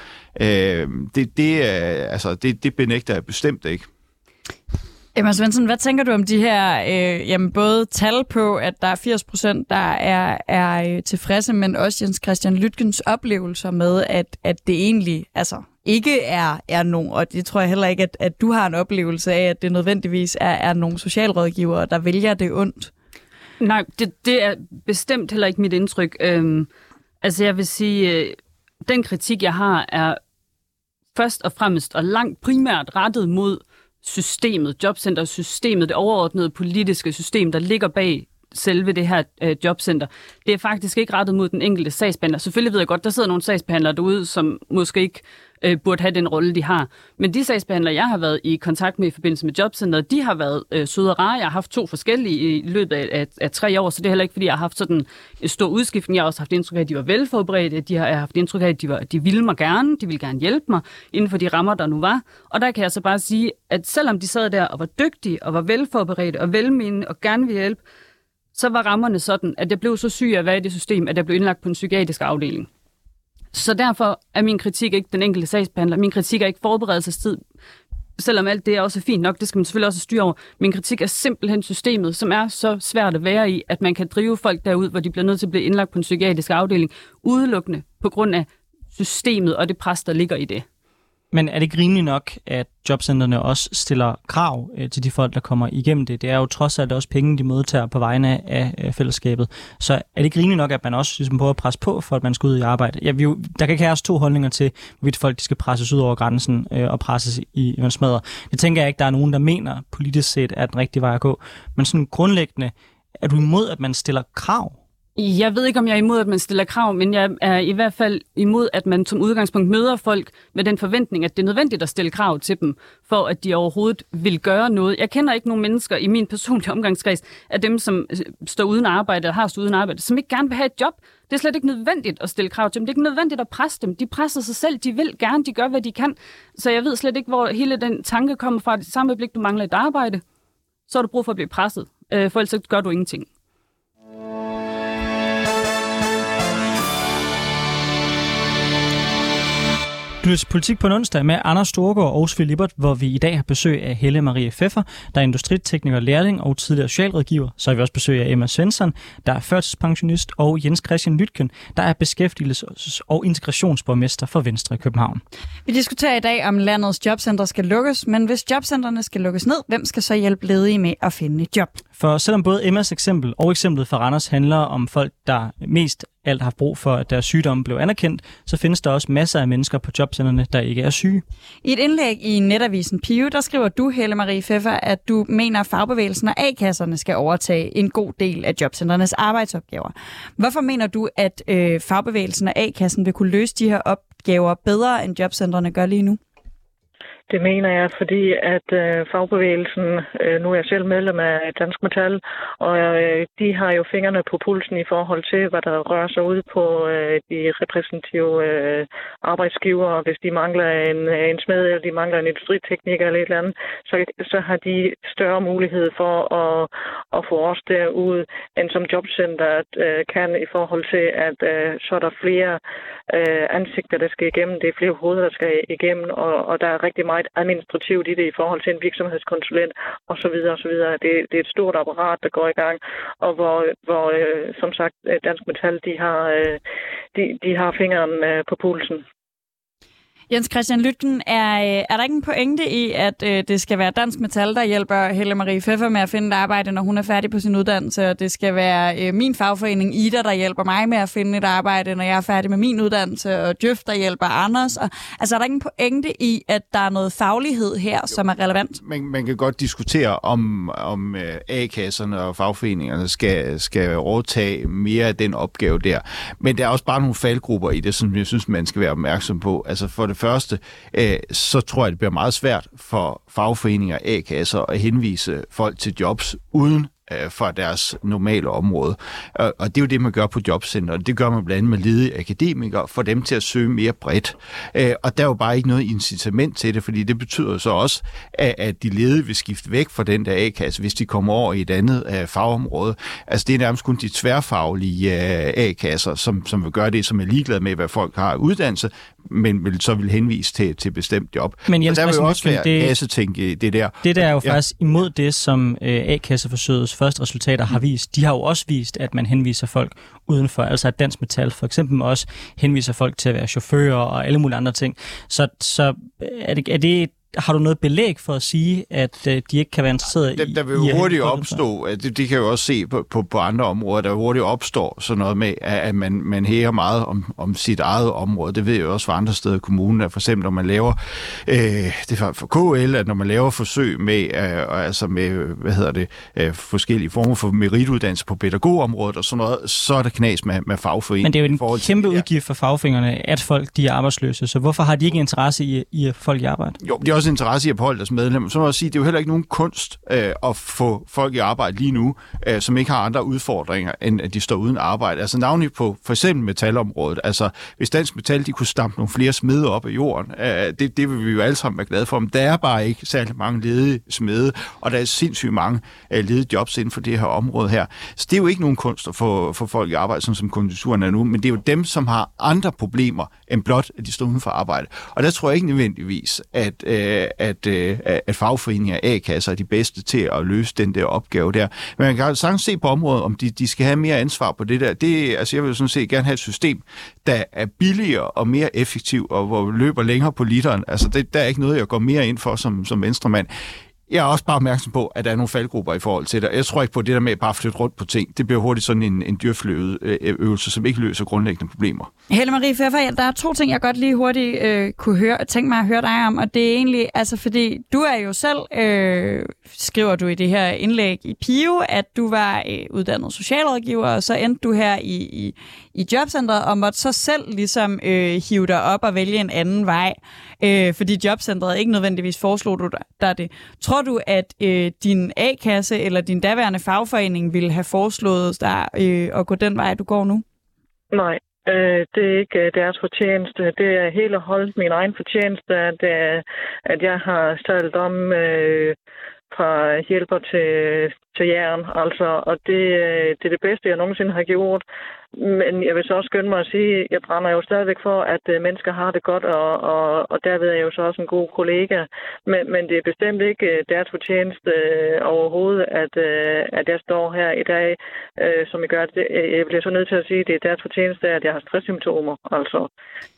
Øh, det, det, øh, altså, det, det benægter jeg bestemt ikke. Emma Svensson, hvad tænker du om de her, øh, jamen både tal på, at der er 80 procent, der er, er øh, tilfredse, men også Jens Christian Lytkens oplevelser med, at, at det egentlig altså, ikke er, er nogen, og det tror jeg heller ikke, at, at du har en oplevelse af, at det nødvendigvis er, er nogle socialrådgivere, der vælger det ondt. Nej, det, det er bestemt heller ikke mit indtryk. Øhm, altså jeg vil sige, øh, den kritik, jeg har, er først og fremmest og langt primært rettet mod systemet, jobcentersystemet, det overordnede politiske system, der ligger bag selve det her øh, jobcenter. Det er faktisk ikke rettet mod den enkelte sagsbehandler. Selvfølgelig ved jeg godt, der sidder nogle sagsbehandlere derude, som måske ikke øh, burde have den rolle, de har. Men de sagsbehandlere, jeg har været i kontakt med i forbindelse med jobcenteret, de har været øh, søde og rare. Jeg har haft to forskellige i løbet af, af, af tre år, så det er heller ikke, fordi jeg har haft sådan en stor udskiftning. Jeg har også haft indtryk af, at de var velforberedte. De har jeg har haft indtryk af, at de, var, de ville mig gerne. De ville gerne hjælpe mig inden for de rammer, der nu var. Og der kan jeg så bare sige, at selvom de sad der og var dygtige og var velforberedte og velmenende og gerne ville hjælpe, så var rammerne sådan, at jeg blev så syg af at være i det system, at jeg blev indlagt på en psykiatrisk afdeling. Så derfor er min kritik ikke den enkelte sagsbehandler. Min kritik er ikke forberedelsestid. Selvom alt det er også fint nok, det skal man selvfølgelig også styre over. Min kritik er simpelthen systemet, som er så svært at være i, at man kan drive folk derud, hvor de bliver nødt til at blive indlagt på en psykiatrisk afdeling, udelukkende på grund af systemet og det pres, der ligger i det. Men er det ikke rimeligt nok, at jobcentrene også stiller krav øh, til de folk, der kommer igennem det? Det er jo trods alt også penge, de modtager på vegne af øh, fællesskabet. Så er det ikke rimeligt nok, at man også ligesom prøver at presse på, for at man skal ud i arbejde? Ja, vi, jo- der kan ikke have to holdninger til, hvorvidt folk de skal presses ud over grænsen øh, og presses i en smadre. Det tænker jeg ikke, der er nogen, der mener politisk set er den rigtige vej at gå. Men sådan grundlæggende, er du imod, at man stiller krav? Jeg ved ikke, om jeg er imod, at man stiller krav, men jeg er i hvert fald imod, at man som udgangspunkt møder folk med den forventning, at det er nødvendigt at stille krav til dem, for at de overhovedet vil gøre noget. Jeg kender ikke nogen mennesker i min personlige omgangskreds af dem, som øh, står uden arbejde eller har stået uden arbejde, som ikke gerne vil have et job. Det er slet ikke nødvendigt at stille krav til dem. Det er ikke nødvendigt at presse dem. De presser sig selv. De vil gerne. De gør, hvad de kan. Så jeg ved slet ikke, hvor hele den tanke kommer fra. Det samme øjeblik, du mangler et arbejde, så har du brug for at blive presset. Øh, For ellers gør du ingenting. Lytter til Politik på en onsdag med Anders Storgård og Sofie Lippert, hvor vi i dag har besøg af Helle Marie Pfeffer, der er industritekniker, lærling og tidligere socialrådgiver. Så har vi også besøg af Emma Svensson, der er førtidspensionist, og Jens Christian Lytken, der er beskæftigelses- og integrationsborgmester for Venstre i København. Vi diskuterer i dag, om landets jobcentre skal lukkes, men hvis jobcentrene skal lukkes ned, hvem skal så hjælpe ledige med at finde et job? For selvom både Emmas eksempel og eksemplet fra Randers handler om folk, der mest alt har haft brug for, at deres sygdomme blev anerkendt, så findes der også masser af mennesker på jobcenterne, der ikke er syge. I et indlæg i netavisen Pio, der skriver du, Helle Marie Pfeffer, at du mener, at fagbevægelsen og A-kasserne skal overtage en god del af jobcentrenes arbejdsopgaver. Hvorfor mener du, at øh, fagbevægelsen og A-kassen vil kunne løse de her opgaver bedre, end jobcentrene gør lige nu? Det mener jeg, fordi at øh, fagbevægelsen, øh, nu er jeg selv medlem af Dansk Metal, og øh, de har jo fingrene på pulsen i forhold til, hvad der rører sig ud på øh, de repræsentative øh, arbejdsgiver, Hvis de mangler en, en smed, eller de mangler en industritekniker eller et eller andet, så, så har de større mulighed for at, at få os derud, end som jobcenteret øh, kan i forhold til, at øh, så er der flere øh, ansigter, der skal igennem, det er flere hoveder, der skal igennem, og, og der er rigtig meget administrativt i det i forhold til en virksomhedskonsulent osv. osv. Det, det er et stort apparat, der går i gang, og hvor, hvor øh, som sagt, øh, Dansk Metal, de har, øh, de, de har fingeren øh, på pulsen. Jens Christian Lytten, er, øh, er der ikke en pointe i, at øh, det skal være Dansk Metal, der hjælper Helle Marie Pfeffer med at finde et arbejde, når hun er færdig på sin uddannelse, og det skal være øh, min fagforening Ida, der hjælper mig med at finde et arbejde, når jeg er færdig med min uddannelse, og Djøf, der hjælper Anders. Og, altså, er der ikke en pointe i, at der er noget faglighed her, jo, som er relevant? Man, man kan godt diskutere, om, om øh, A-kasserne og fagforeningerne skal, skal overtage mere af den opgave der. Men der er også bare nogle faldgrupper i det, som jeg synes, man skal være opmærksom på. Altså for det første, øh, så tror jeg, det bliver meget svært for fagforeninger og A-kasser at henvise folk til jobs uden øh, fra deres normale område. Og, og det er jo det, man gør på jobcenteret. Det gør man blandt andet med ledige akademikere, for dem til at søge mere bredt. Øh, og der er jo bare ikke noget incitament til det, fordi det betyder så også, at, at de ledige vil skifte væk fra den der A-kasse, hvis de kommer over i et andet øh, fagområde. Altså det er nærmest kun de tværfaglige øh, A-kasser, som, som vil gøre det, som er ligeglade med, hvad folk har uddannelse, men vil så vil henvise til, til bestemt job. Men Jens, og der vil jo også være det, kassetænk i det der. Det der er jo ja. faktisk imod det, som øh, A-kasseforsøgets første resultater har vist. De har jo også vist, at man henviser folk udenfor, altså at Dansk Metal for eksempel også henviser folk til at være chauffører og alle mulige andre ting. Så, så er, det, er det har du noget belæg for at sige, at øh, de ikke kan være interesseret i... Der vil jo hurtigt opstå, det, det kan jo også se på, på, på andre områder, der hurtigt opstå sådan noget med, at man, man hæger meget om, om sit eget område. Det ved jeg også fra andre steder i kommunen, at for eksempel når man laver, øh, det er for KL, at når man laver forsøg med, øh, altså med, hvad hedder det, øh, forskellige former for merituddannelse på pædagogområdet og sådan noget, så er der knas med, med fagforeningen. Men det er jo en kæmpe til, udgift for fagforeningerne, at folk de er arbejdsløse, så hvorfor har de ikke interesse i, i at folk i arbejde? Jo, de er også interesse i at beholde deres medlemmer. Så må jeg sige, det er jo heller ikke nogen kunst øh, at få folk i arbejde lige nu, øh, som ikke har andre udfordringer, end at de står uden arbejde. Altså navnlig på for eksempel metalområdet. Altså hvis Dansk Metal de kunne stampe nogle flere smede op af jorden, øh, det, det vil vi jo alle sammen være glade for. Men der er bare ikke særlig mange ledige smede, og der er sindssygt mange øh, ledige jobs inden for det her område her. Så det er jo ikke nogen kunst at få, få folk i arbejde, sådan som konjunkturen er nu, men det er jo dem, som har andre problemer end blot, at de står uden for arbejde. Og der tror jeg ikke nødvendigvis, at, øh, Øh, at, øh, at fagforeninger og A-kasser er de bedste til at løse den der opgave der. Men man kan sagtens se på området, om de, de skal have mere ansvar på det der. Det, altså jeg vil sådan set gerne have et system, der er billigere og mere effektivt, og hvor vi løber længere på literen. Altså det, der er ikke noget, jeg går mere ind for som, som venstremand. Jeg er også bare opmærksom på, at der er nogle faldgrupper i forhold til det. Jeg tror ikke på det der med at bare flytte rundt på ting. Det bliver hurtigt sådan en, en dyrfløveøvelse, øh, øh, som ikke løser grundlæggende problemer. Helle Marie Pfeffer, der er to ting, jeg godt lige hurtigt øh, kunne høre, tænke mig at høre dig om, og det er egentlig, altså fordi du er jo selv, øh, skriver du i det her indlæg i PIO, at du var øh, uddannet socialrådgiver, og så endte du her i, i, i jobcentret, og måtte så selv ligesom øh, hive dig op og vælge en anden vej, øh, fordi jobcentret ikke nødvendigvis foreslog du dig det. Tror du, at øh, din A-kasse eller din daværende fagforening ville have foreslået dig øh, at gå den vej, du går nu? Nej, Øh, det er ikke øh, deres fortjeneste. Det er hele holdt min egen fortjeneste, at, øh, at jeg har talt om øh, par hjælper til, til jern. Altså, og det, øh, det er det bedste, jeg nogensinde har gjort. Men jeg vil så også skynde mig at sige, at jeg brænder jo stadigvæk for, at øh, mennesker har det godt, og, og, og derved er jeg jo så også en god kollega. Men, men det er bestemt ikke øh, deres fortjeneste overhovedet, at, at jeg står her i dag, som jeg gør. Det. Jeg bliver så nødt til at sige, at det er deres fortjeneste, at jeg har stresssymptomer. Altså,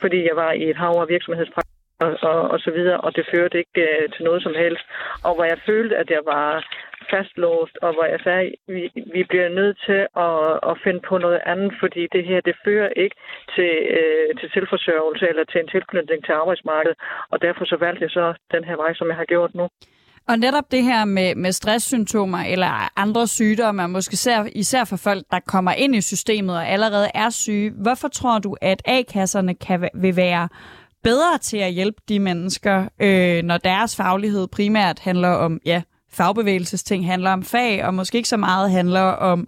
fordi jeg var i et hav af virksomhedspraktik og, og, og så videre, og det førte ikke øh, til noget som helst. Og hvor jeg følte, at jeg var fastlåst, og hvor jeg sagde, vi, vi bliver nødt til at, at finde på noget andet, fordi det her, det fører ikke til, øh, til selvforsørgelse eller til en tilknytning til arbejdsmarkedet, og derfor så valgte jeg så den her vej, som jeg har gjort nu. Og netop det her med, med stresssymptomer eller andre sygdomme, måske især, især for folk, der kommer ind i systemet og allerede er syge, hvorfor tror du, at A-kasserne kan, vil være bedre til at hjælpe de mennesker, øh, når deres faglighed primært handler om, ja, fagbevægelsesting handler om fag, og måske ikke så meget handler om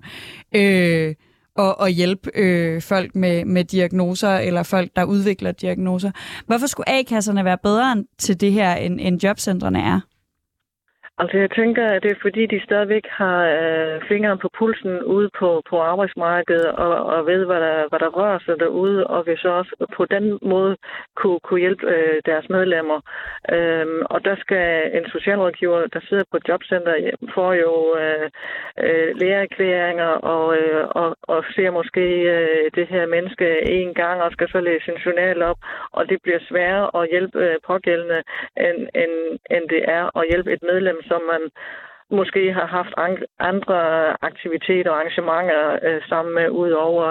øh, at, at hjælpe øh, folk med, med diagnoser, eller folk, der udvikler diagnoser. Hvorfor skulle A-kasserne være bedre til det her, end, end jobcentrene er? Altså, jeg tænker, at det er fordi, de stadigvæk har øh, fingeren på pulsen ude på, på arbejdsmarkedet og, og ved, hvad der, hvad der rører sig derude, og vil så også på den måde kunne, kunne hjælpe øh, deres medlemmer. Øhm, og der skal en socialrådgiver, der sidder på et jobcenter, får jo øh, øh, læreerklæringer og, øh, og, og ser måske øh, det her menneske en gang og skal så læse sin journal op, og det bliver sværere at hjælpe øh, pågældende, end, end, end det er at hjælpe et medlem, som man måske har haft andre aktiviteter og arrangementer øh, sammen med, udover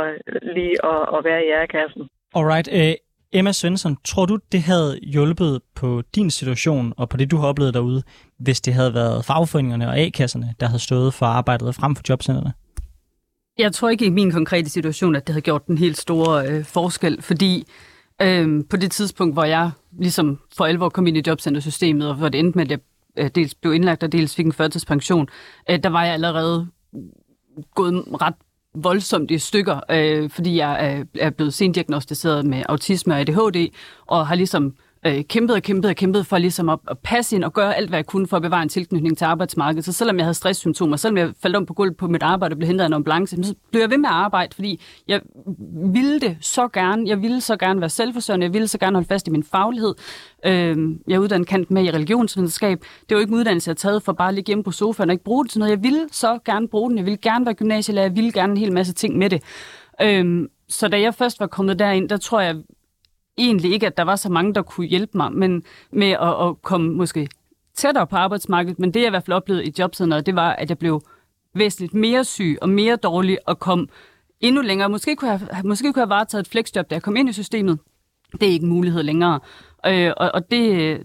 lige at, at være i ærekassen. Alright. Uh, Emma Svensson, tror du, det havde hjulpet på din situation og på det, du har oplevet derude, hvis det havde været fagforeningerne og A-kasserne, der havde stået for arbejdet frem for jobcentrene? Jeg tror ikke i min konkrete situation, at det havde gjort den helt store øh, forskel, fordi øh, på det tidspunkt, hvor jeg ligesom for alvor kom ind i jobcentersystemet, og hvor det endte med, at jeg øh, Øh, dels blev indlagt og dels fik en førtidspension, øh, der var jeg allerede gået ret voldsomt i stykker, øh, fordi jeg er, er blevet sent diagnostiseret med autisme og ADHD, og har ligesom øh, kæmpede og kæmpede og kæmpede for ligesom at, at passe ind og gøre alt, hvad jeg kunne for at bevare en tilknytning til arbejdsmarkedet. Så selvom jeg havde stresssymptomer, selvom jeg faldt om på gulvet på mit arbejde og blev hentet af en ambulance, så blev jeg ved med at arbejde, fordi jeg ville det så gerne. Jeg ville så gerne være selvforsørgende. Jeg ville så gerne holde fast i min faglighed. Øh, jeg er uddannet kant med i religionsvidenskab. Det var ikke en uddannelse, jeg havde taget for bare at ligge hjemme på sofaen og ikke bruge det til noget. Jeg ville så gerne bruge den. Jeg ville gerne være gymnasielærer. Jeg ville gerne en hel masse ting med det. Øh, så da jeg først var kommet derind, der tror jeg egentlig ikke, at der var så mange, der kunne hjælpe mig men med at, at komme måske tættere på arbejdsmarkedet. Men det, jeg i hvert fald oplevede i jobcenteret, det var, at jeg blev væsentligt mere syg og mere dårlig og kom endnu længere. Måske kunne jeg, måske kunne jeg have taget et flexjob, da jeg kom ind i systemet. Det er ikke en mulighed længere. Øh, og, og det,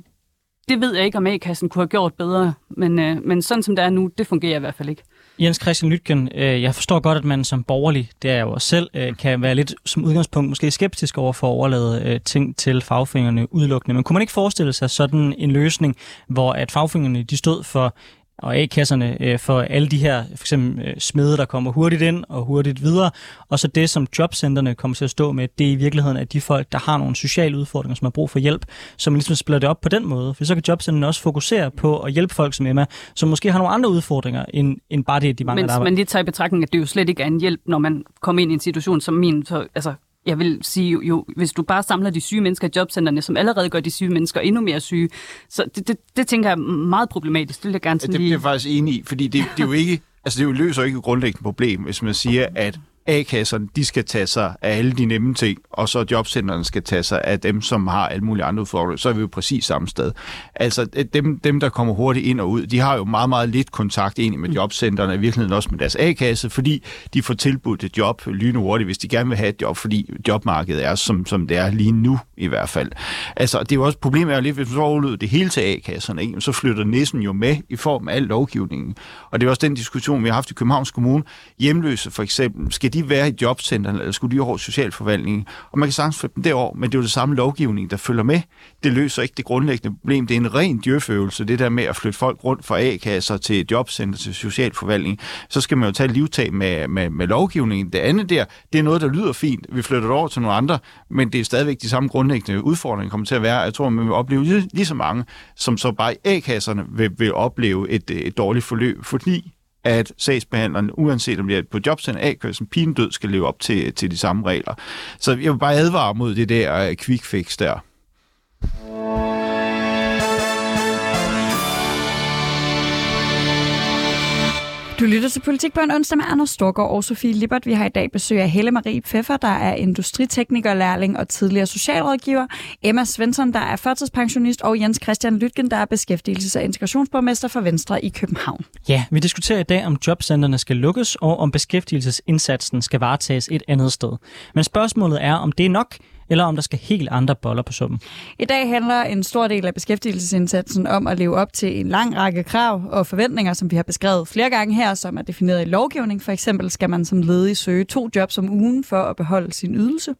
det ved jeg ikke, om A-kassen kunne have gjort bedre. Men, øh, men sådan som det er nu, det fungerer i hvert fald ikke. Jens Christian Lytgen, øh, jeg forstår godt, at man som borgerlig, det er jeg jo også selv, øh, kan være lidt som udgangspunkt måske skeptisk over for at overlade øh, ting til fagforeningerne udelukkende. Men kunne man ikke forestille sig sådan en løsning, hvor at fagforeningerne de stod for og A-kasserne øh, for alle de her for eksempel øh, smede, der kommer hurtigt ind og hurtigt videre. Og så det, som jobcentrene kommer til at stå med, det er i virkeligheden, at de folk, der har nogle sociale udfordringer, som har brug for hjælp, som ligesom spiller det op på den måde. For så kan jobcentrene også fokusere på at hjælpe folk som Emma, som måske har nogle andre udfordringer, end, end bare det, de mangler Men arbejde. man lige tager i betragtning, at det jo slet ikke er en hjælp, når man kommer ind i en situation som min. Så, altså, jeg vil sige jo, hvis du bare samler de syge mennesker i jobcentrene, som allerede gør de syge mennesker endnu mere syge, så det, det, det tænker jeg er meget problematisk. Det vil jeg gerne sådan ja, det lige... bliver jeg faktisk enig i, fordi det, det er jo ikke, altså det løser jo ikke et grundlæggende problem, hvis man siger, at A-kasserne, de skal tage sig af alle de nemme ting, og så jobcentrene skal tage sig af dem, som har alle mulige andre udfordringer, så er vi jo præcis samme sted. Altså dem, dem der kommer hurtigt ind og ud, de har jo meget, meget lidt kontakt egentlig med mm. jobcentrene, i virkeligheden også med deres A-kasse, fordi de får tilbudt et job hurtigt, hvis de gerne vil have et job, fordi jobmarkedet er, som, som det er lige nu i hvert fald. Altså det er jo også problemet er jo lidt, hvis man så det hele til A-kasserne, så flytter næsten jo med i form af al lovgivningen. Og det er også den diskussion, vi har haft i Københavns Kommune. Hjemløse for eksempel, skal de være i jobcenterne, eller skulle de over socialforvaltningen? Og man kan sagtens få dem derover, men det er jo det samme lovgivning, der følger med. Det løser ikke det grundlæggende problem. Det er en ren djøføvelse, det der med at flytte folk rundt fra A-kasser til jobcenter til socialforvaltning. Så skal man jo tage livtag med, med, med lovgivningen. Det andet der, det er noget, der lyder fint. Vi flytter det over til nogle andre, men det er stadigvæk de samme grundlæggende udfordringer, kommer til at være. Jeg tror, man vil opleve lige, lige så mange, som så bare i A-kasserne vil, vil opleve et, et dårligt forløb, fordi at sagsbehandleren, uanset om det er på jobcenter A-kørsel, død, skal leve op til, til de samme regler. Så jeg vil bare advare mod det der øh, quick fix der. Du lytter til Politik på en onsdag med Anders Storgård og Sofie Lippert. Vi har i dag besøg af Helle Marie Pfeffer, der er industriteknikerlærling og tidligere socialrådgiver. Emma Svensson, der er førtidspensionist. Og Jens Christian Lytgen, der er beskæftigelses- og integrationsborgmester for Venstre i København. Ja, vi diskuterer i dag, om jobcentrene skal lukkes, og om beskæftigelsesindsatsen skal varetages et andet sted. Men spørgsmålet er, om det er nok, eller om der skal helt andre boller på summen. I dag handler en stor del af beskæftigelsesindsatsen om at leve op til en lang række krav og forventninger, som vi har beskrevet flere gange her, som er defineret i lovgivning. For eksempel skal man som ledig søge to jobs om ugen for at beholde sin ydelse.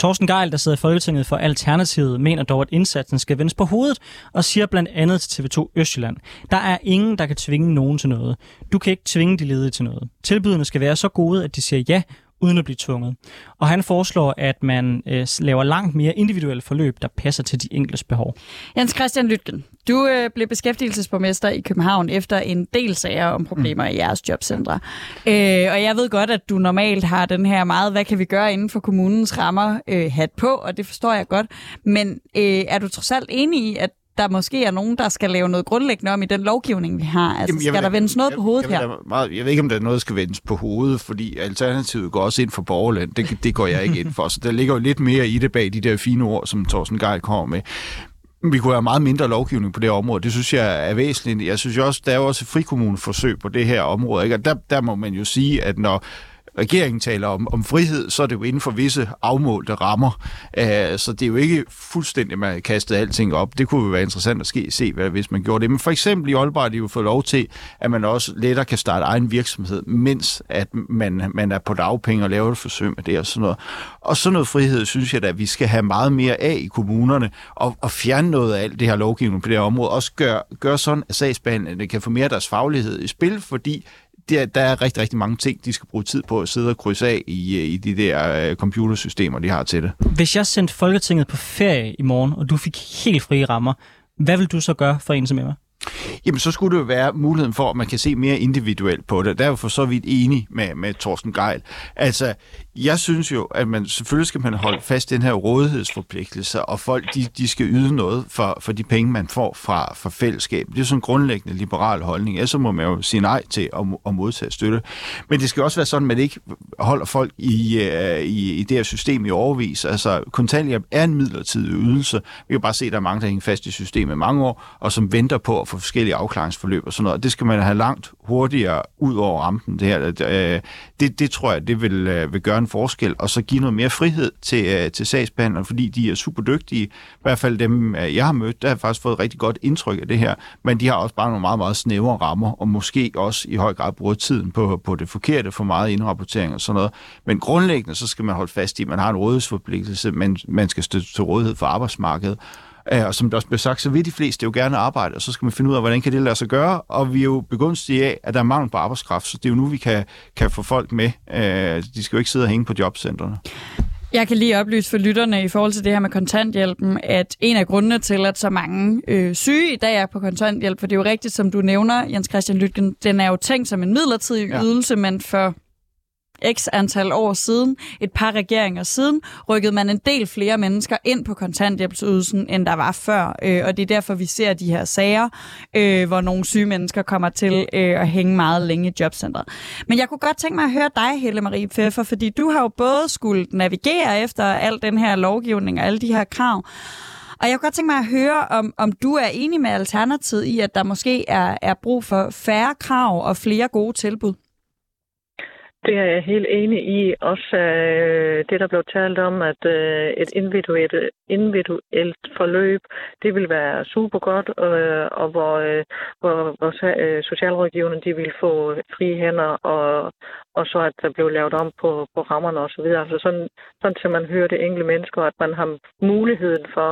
Torsten Geil, der sidder i Folketinget for Alternativet, mener dog, at indsatsen skal vendes på hovedet og siger blandt andet til TV2 Østjylland, der er ingen, der kan tvinge nogen til noget. Du kan ikke tvinge de ledige til noget. Tilbudene skal være så gode, at de siger ja, uden at blive tvunget. Og han foreslår, at man øh, laver langt mere individuelle forløb, der passer til de enkeltes behov. Jens Christian Lytgen, du øh, blev beskæftigelsesborgmester i København efter en del sager om problemer mm. i jeres jobcentre. Øh, og jeg ved godt, at du normalt har den her meget, hvad kan vi gøre inden for kommunens rammer, øh, hat på, og det forstår jeg godt. Men øh, er du trods alt enig i, at der måske er nogen, der skal lave noget grundlæggende om i den lovgivning, vi har? Altså, Jamen, skal vil, der vendes noget jeg, på hovedet jeg, her? Meget, jeg ved ikke, om der er noget, der skal vendes på hovedet, fordi Alternativet går også ind for borgerland. Det, det går jeg ikke ind for. Så der ligger jo lidt mere i det bag de der fine ord, som Thorsten Geil kommer med. Vi kunne have meget mindre lovgivning på det område. Det synes jeg er væsentligt. Jeg synes også, der er jo også frikommuneforsøg på det her område. Ikke? Og der, der må man jo sige, at når regeringen taler om, om frihed, så er det jo inden for visse afmålte rammer. Uh, så det er jo ikke fuldstændig, man har kastet alting op. Det kunne jo være interessant at ske, se, hvad, hvis man gjorde det. Men for eksempel i Aalborg har de jo fået lov til, at man også lettere kan starte egen virksomhed, mens at man, man er på dagpenge og laver et forsøg med det og sådan noget. Og sådan noget frihed, synes jeg at vi skal have meget mere af i kommunerne, og, og fjerne noget af alt det her lovgivning på det her område. Også gør, gør sådan, at sagsbehandlerne kan få mere af deres faglighed i spil, fordi der, der er rigtig, rigtig mange ting, de skal bruge tid på at sidde og krydse af i, øh, i de der øh, computersystemer, de har til det. Hvis jeg sendte Folketinget på ferie i morgen, og du fik helt frie rammer, hvad vil du så gøre for en som Emma? Jamen, så skulle det jo være muligheden for, at man kan se mere individuelt på det. Der er jo for så vidt enig med, med Thorsten Geil. Altså, jeg synes jo, at man selvfølgelig skal man holde fast i den her rådighedsforpligtelse, og folk de, de skal yde noget for, for de penge, man får fra, fra fællesskab. Det er sådan en grundlæggende liberal holdning. Ellers så må man jo sige nej til at, at modtage støtte. Men det skal også være sådan, at man ikke holder folk i, øh, i, i det her system i overvis. Altså, kontanthjælp er en midlertidig ydelse. Vi kan bare se, at der er mange, der hænger fast i systemet mange år, og som venter på at for forskellige afklaringsforløb og sådan noget. Det skal man have langt hurtigere ud over rampen. Det, her. Øh, det, det tror jeg, det vil, øh, vil gøre en forskel, og så give noget mere frihed til, øh, til sagsbehandlerne, fordi de er super dygtige. I hvert fald dem, jeg har mødt, der har faktisk fået et rigtig godt indtryk af det her, men de har også bare nogle meget, meget snævre rammer, og måske også i høj grad bruger tiden på, på det forkerte, for meget indrapportering og sådan noget. Men grundlæggende, så skal man holde fast i, at man har en rådighedsforpligtelse, men man skal støtte til rådighed for arbejdsmarkedet, og som der også bliver sagt, så vil de fleste jo gerne arbejde, og så skal man finde ud af, hvordan kan det lade sig gøre. Og vi er jo begunstige af, at der er mangel på arbejdskraft, så det er jo nu, vi kan, kan få folk med. Øh, de skal jo ikke sidde og hænge på jobcentrene. Jeg kan lige oplyse for lytterne i forhold til det her med kontanthjælpen, at en af grundene til, at så mange øh, syge i dag er på kontanthjælp, for det er jo rigtigt, som du nævner, Jens Christian Lytgen, den er jo tænkt som en midlertidig ja. ydelse, men for x antal år siden, et par regeringer siden, rykkede man en del flere mennesker ind på kontanthjælpsydelsen, end der var før. Øh, og det er derfor, vi ser de her sager, øh, hvor nogle syge mennesker kommer til øh, at hænge meget længe i jobcentret. Men jeg kunne godt tænke mig at høre dig, Helle Marie Pfeffer, fordi du har jo både skulle navigere efter al den her lovgivning og alle de her krav, og jeg kunne godt tænke mig at høre, om, om du er enig med Alternativet i, at der måske er, er brug for færre krav og flere gode tilbud. Det er jeg helt enig i. Også øh, det, der blev talt om, at øh, et individuelt, individuelt forløb, det vil være super godt, øh, og hvor, øh, hvor, hvor øh, socialrådgiverne de vil få frie hænder, og, og så at der blev lavet om på, på rammerne osv. Altså sådan, sådan til man hører det enkelte mennesker, at man har muligheden for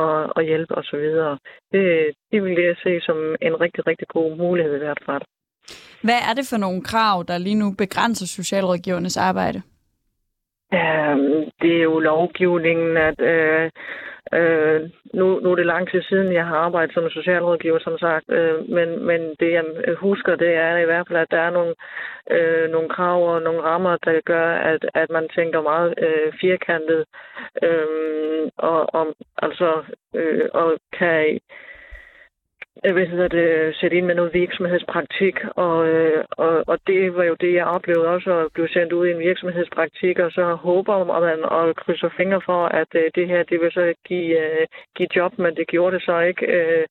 at, at hjælpe osv. Det, det vil jeg se som en rigtig, rigtig god mulighed i hvert fald. Hvad er det for nogle krav, der lige nu begrænser socialrådgivernes arbejde? Øhm, det er jo lovgivningen, at øh, øh, nu, nu er det lang tid siden, jeg har arbejdet som socialrådgiver, som sagt, øh, men, men det jeg husker, det er i hvert fald, at der er nogle, øh, nogle krav og nogle rammer, der gør, at, at man tænker meget øh, firkantet, øh, og, og, altså, øh, og kan Øh, hvad hedder det, sætte ind med noget virksomhedspraktik, og, øh, og, og det var jo det, jeg oplevede også, at blive sendt ud i en virksomhedspraktik, og så håber man og krydser fingre for, at øh, det her, det vil så give, øh, give job, men det gjorde det så ikke. Øh,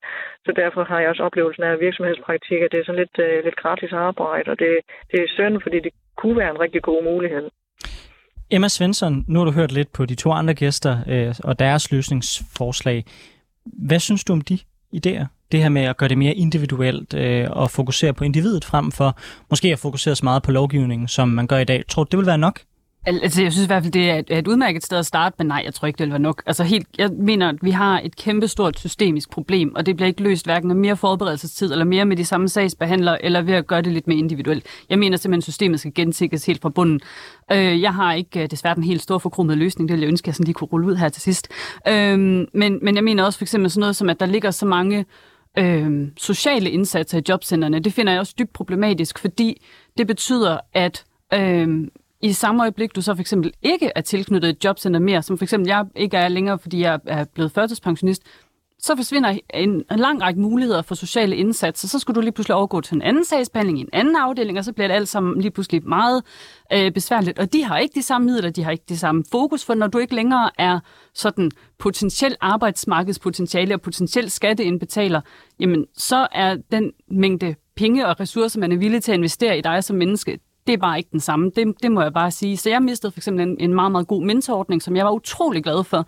så derfor har jeg også oplevelsen af virksomhedspraktik, at det er sådan lidt, lidt gratis arbejde, og det, det er synd, fordi det kunne være en rigtig god mulighed. Emma Svensson, nu har du hørt lidt på de to andre gæster øh, og deres løsningsforslag. Hvad synes du om de idéer? Det her med at gøre det mere individuelt øh, og fokusere på individet frem for måske at fokusere så meget på lovgivningen, som man gør i dag. Tror du, det vil være nok? Altså, jeg synes i hvert fald, det er et, et udmærket sted at starte, men nej, jeg tror ikke, det vil være nok. Altså, helt, jeg mener, at vi har et kæmpestort systemisk problem, og det bliver ikke løst hverken med mere forberedelsestid, eller mere med de samme sagsbehandlere, eller ved at gøre det lidt mere individuelt. Jeg mener simpelthen, at systemet skal gentækkes helt fra bunden. Øh, jeg har ikke øh, desværre den helt store forkromede løsning, det ville jeg ønske, at jeg sådan lige kunne rulle ud her til sidst. Øh, men, men jeg mener også for eksempel sådan noget som, at der ligger så mange øh, sociale indsatser i jobcentrene. Det finder jeg også dybt problematisk, fordi det betyder, at øh, i samme øjeblik, du så for eksempel ikke er tilknyttet et jobcenter mere, som for eksempel jeg ikke er længere, fordi jeg er blevet førtidspensionist, så forsvinder en, en lang række muligheder for sociale indsatser. Så skulle du lige pludselig overgå til en anden sagsbehandling i en anden afdeling, og så bliver det alt sammen lige pludselig meget øh, besværligt. Og de har ikke de samme midler, de har ikke det samme fokus, for når du ikke længere er sådan potentiel arbejdsmarkedspotentiale og potentiel skatteindbetaler, jamen så er den mængde penge og ressourcer, man er villig til at investere i dig som menneske, det er bare ikke den samme. Det, det må jeg bare sige. Så jeg mistede for eksempel en, en meget, meget god mentorordning, som jeg var utrolig glad for,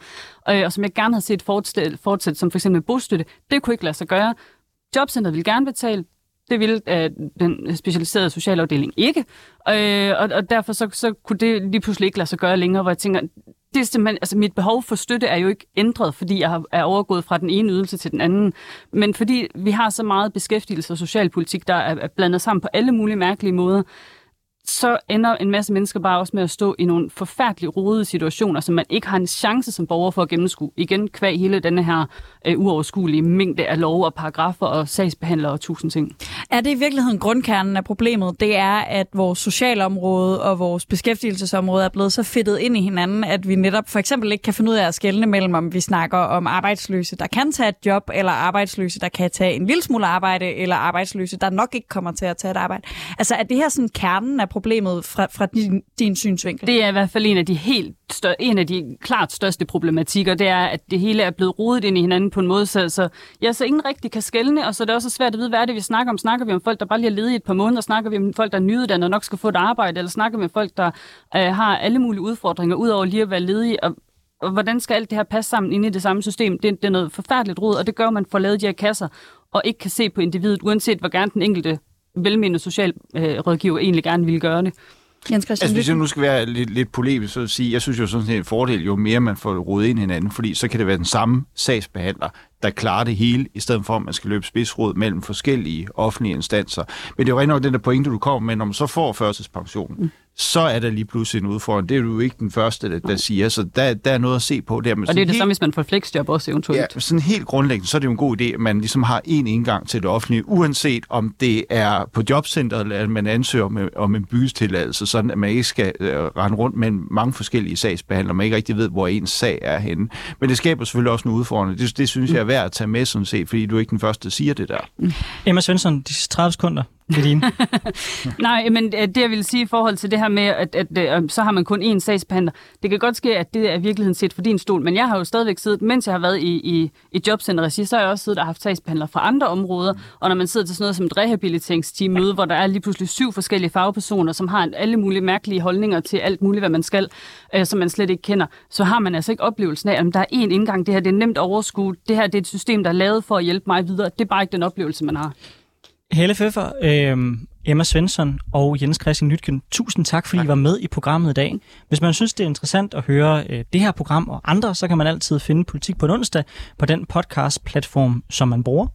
øh, og som jeg gerne havde set fortsætte, fortsætte som for eksempel bostøtte. Det kunne ikke lade sig gøre. Jobcenteret ville gerne betale, det ville øh, den specialiserede socialafdeling ikke. Øh, og, og derfor så, så kunne det lige pludselig ikke lade sig gøre længere, hvor jeg tænker, det er simpelthen, altså mit behov for støtte er jo ikke ændret, fordi jeg er overgået fra den ene ydelse til den anden. Men fordi vi har så meget beskæftigelse og socialpolitik, der er blandet sammen på alle mulige mærkelige måder, så ender en masse mennesker bare også med at stå i nogle forfærdeligt rodede situationer, som man ikke har en chance som borger for at gennemskue. Igen kvæg hele denne her øh, uoverskuelige mængde af lov og paragrafer og sagsbehandlere og tusind ting. Er det i virkeligheden grundkernen af problemet? Det er, at vores socialområde og vores beskæftigelsesområde er blevet så fedtet ind i hinanden, at vi netop for eksempel ikke kan finde ud af at skelne mellem, om vi snakker om arbejdsløse, der kan tage et job, eller arbejdsløse, der kan tage en lille smule arbejde, eller arbejdsløse, der nok ikke kommer til at tage et arbejde. Altså er det her sådan kernen af problemet fra, fra din, din synsvinkel? Det er i hvert fald en af de helt stør- en af de klart største problematikker, det er, at det hele er blevet rodet ind i hinanden på en måde, så, så, ja, så ingen rigtig kan skælne, og så er det også svært at vide, hvad er det, vi snakker om. Snakker vi om folk, der bare lige er ledige i et par måneder? Snakker vi om folk, der er nyuddannede og nok skal få et arbejde? Eller snakker vi om folk, der øh, har alle mulige udfordringer, udover lige at være ledige? Og, og hvordan skal alt det her passe sammen inde i det samme system? Det, det er noget forfærdeligt rod, og det gør, at man får lavet de her kasser, og ikke kan se på individet, uanset hvor gerne den enkelte velmenende socialrådgiver egentlig gerne vil gøre det. Jens Christian altså, hvis jeg nu skal være lidt, lidt polemisk, så at sige, jeg synes jo sådan set en fordel, jo mere man får rodet ind hinanden, fordi så kan det være den samme sagsbehandler, der klarer det hele, i stedet for, at man skal løbe spidsråd mellem forskellige offentlige instanser. Men det er jo rent nok den der pointe, du kommer med, når man så får førtidspension, mm så er der lige pludselig en udfordring. Det er du jo ikke den første, der, der siger, så der, der er noget at se på der. Men og det er det helt, samme, hvis man får flexjob også eventuelt. Ja, sådan helt grundlæggende, så er det jo en god idé, at man ligesom har en indgang til det offentlige, uanset om det er på jobcentret, eller at man ansøger om, om en byggestilladelse, sådan at man ikke skal uh, rende rundt med mange forskellige sagsbehandlere, man ikke rigtig ved, hvor ens sag er henne. Men det skaber selvfølgelig også en udfordring. Det, det synes jeg er værd at tage med, sådan set, fordi du er ikke den første, der siger det der. Mm. Emma Svensson, de 30 sekunder. Det Nej, men øh, det jeg vil sige i forhold til det her med, at, at, at øh, så har man kun én sagsbehandler. Det kan godt ske, at det er virkeligheden set for din stol, men jeg har jo stadigvæk siddet, mens jeg har været i, i, i jobcenter så har jeg også siddet og haft sagsbehandlere fra andre områder, og når man sidder til sådan noget som et rehabiliteringsteam møde, hvor der er lige pludselig syv forskellige fagpersoner, som har alle mulige mærkelige holdninger til alt muligt, hvad man skal, øh, som man slet ikke kender, så har man altså ikke oplevelsen af, at der er én indgang, det her det er nemt overskud, det her det er et system, der er lavet for at hjælpe mig videre. Det er bare ikke den oplevelse, man har. Helle Føffer, øh, Emma Svensson og Jens Christian Lytken, tusind tak, fordi tak. I var med i programmet i dag. Hvis man synes, det er interessant at høre øh, det her program og andre, så kan man altid finde Politik på onsdag på den podcast-platform, som man bruger.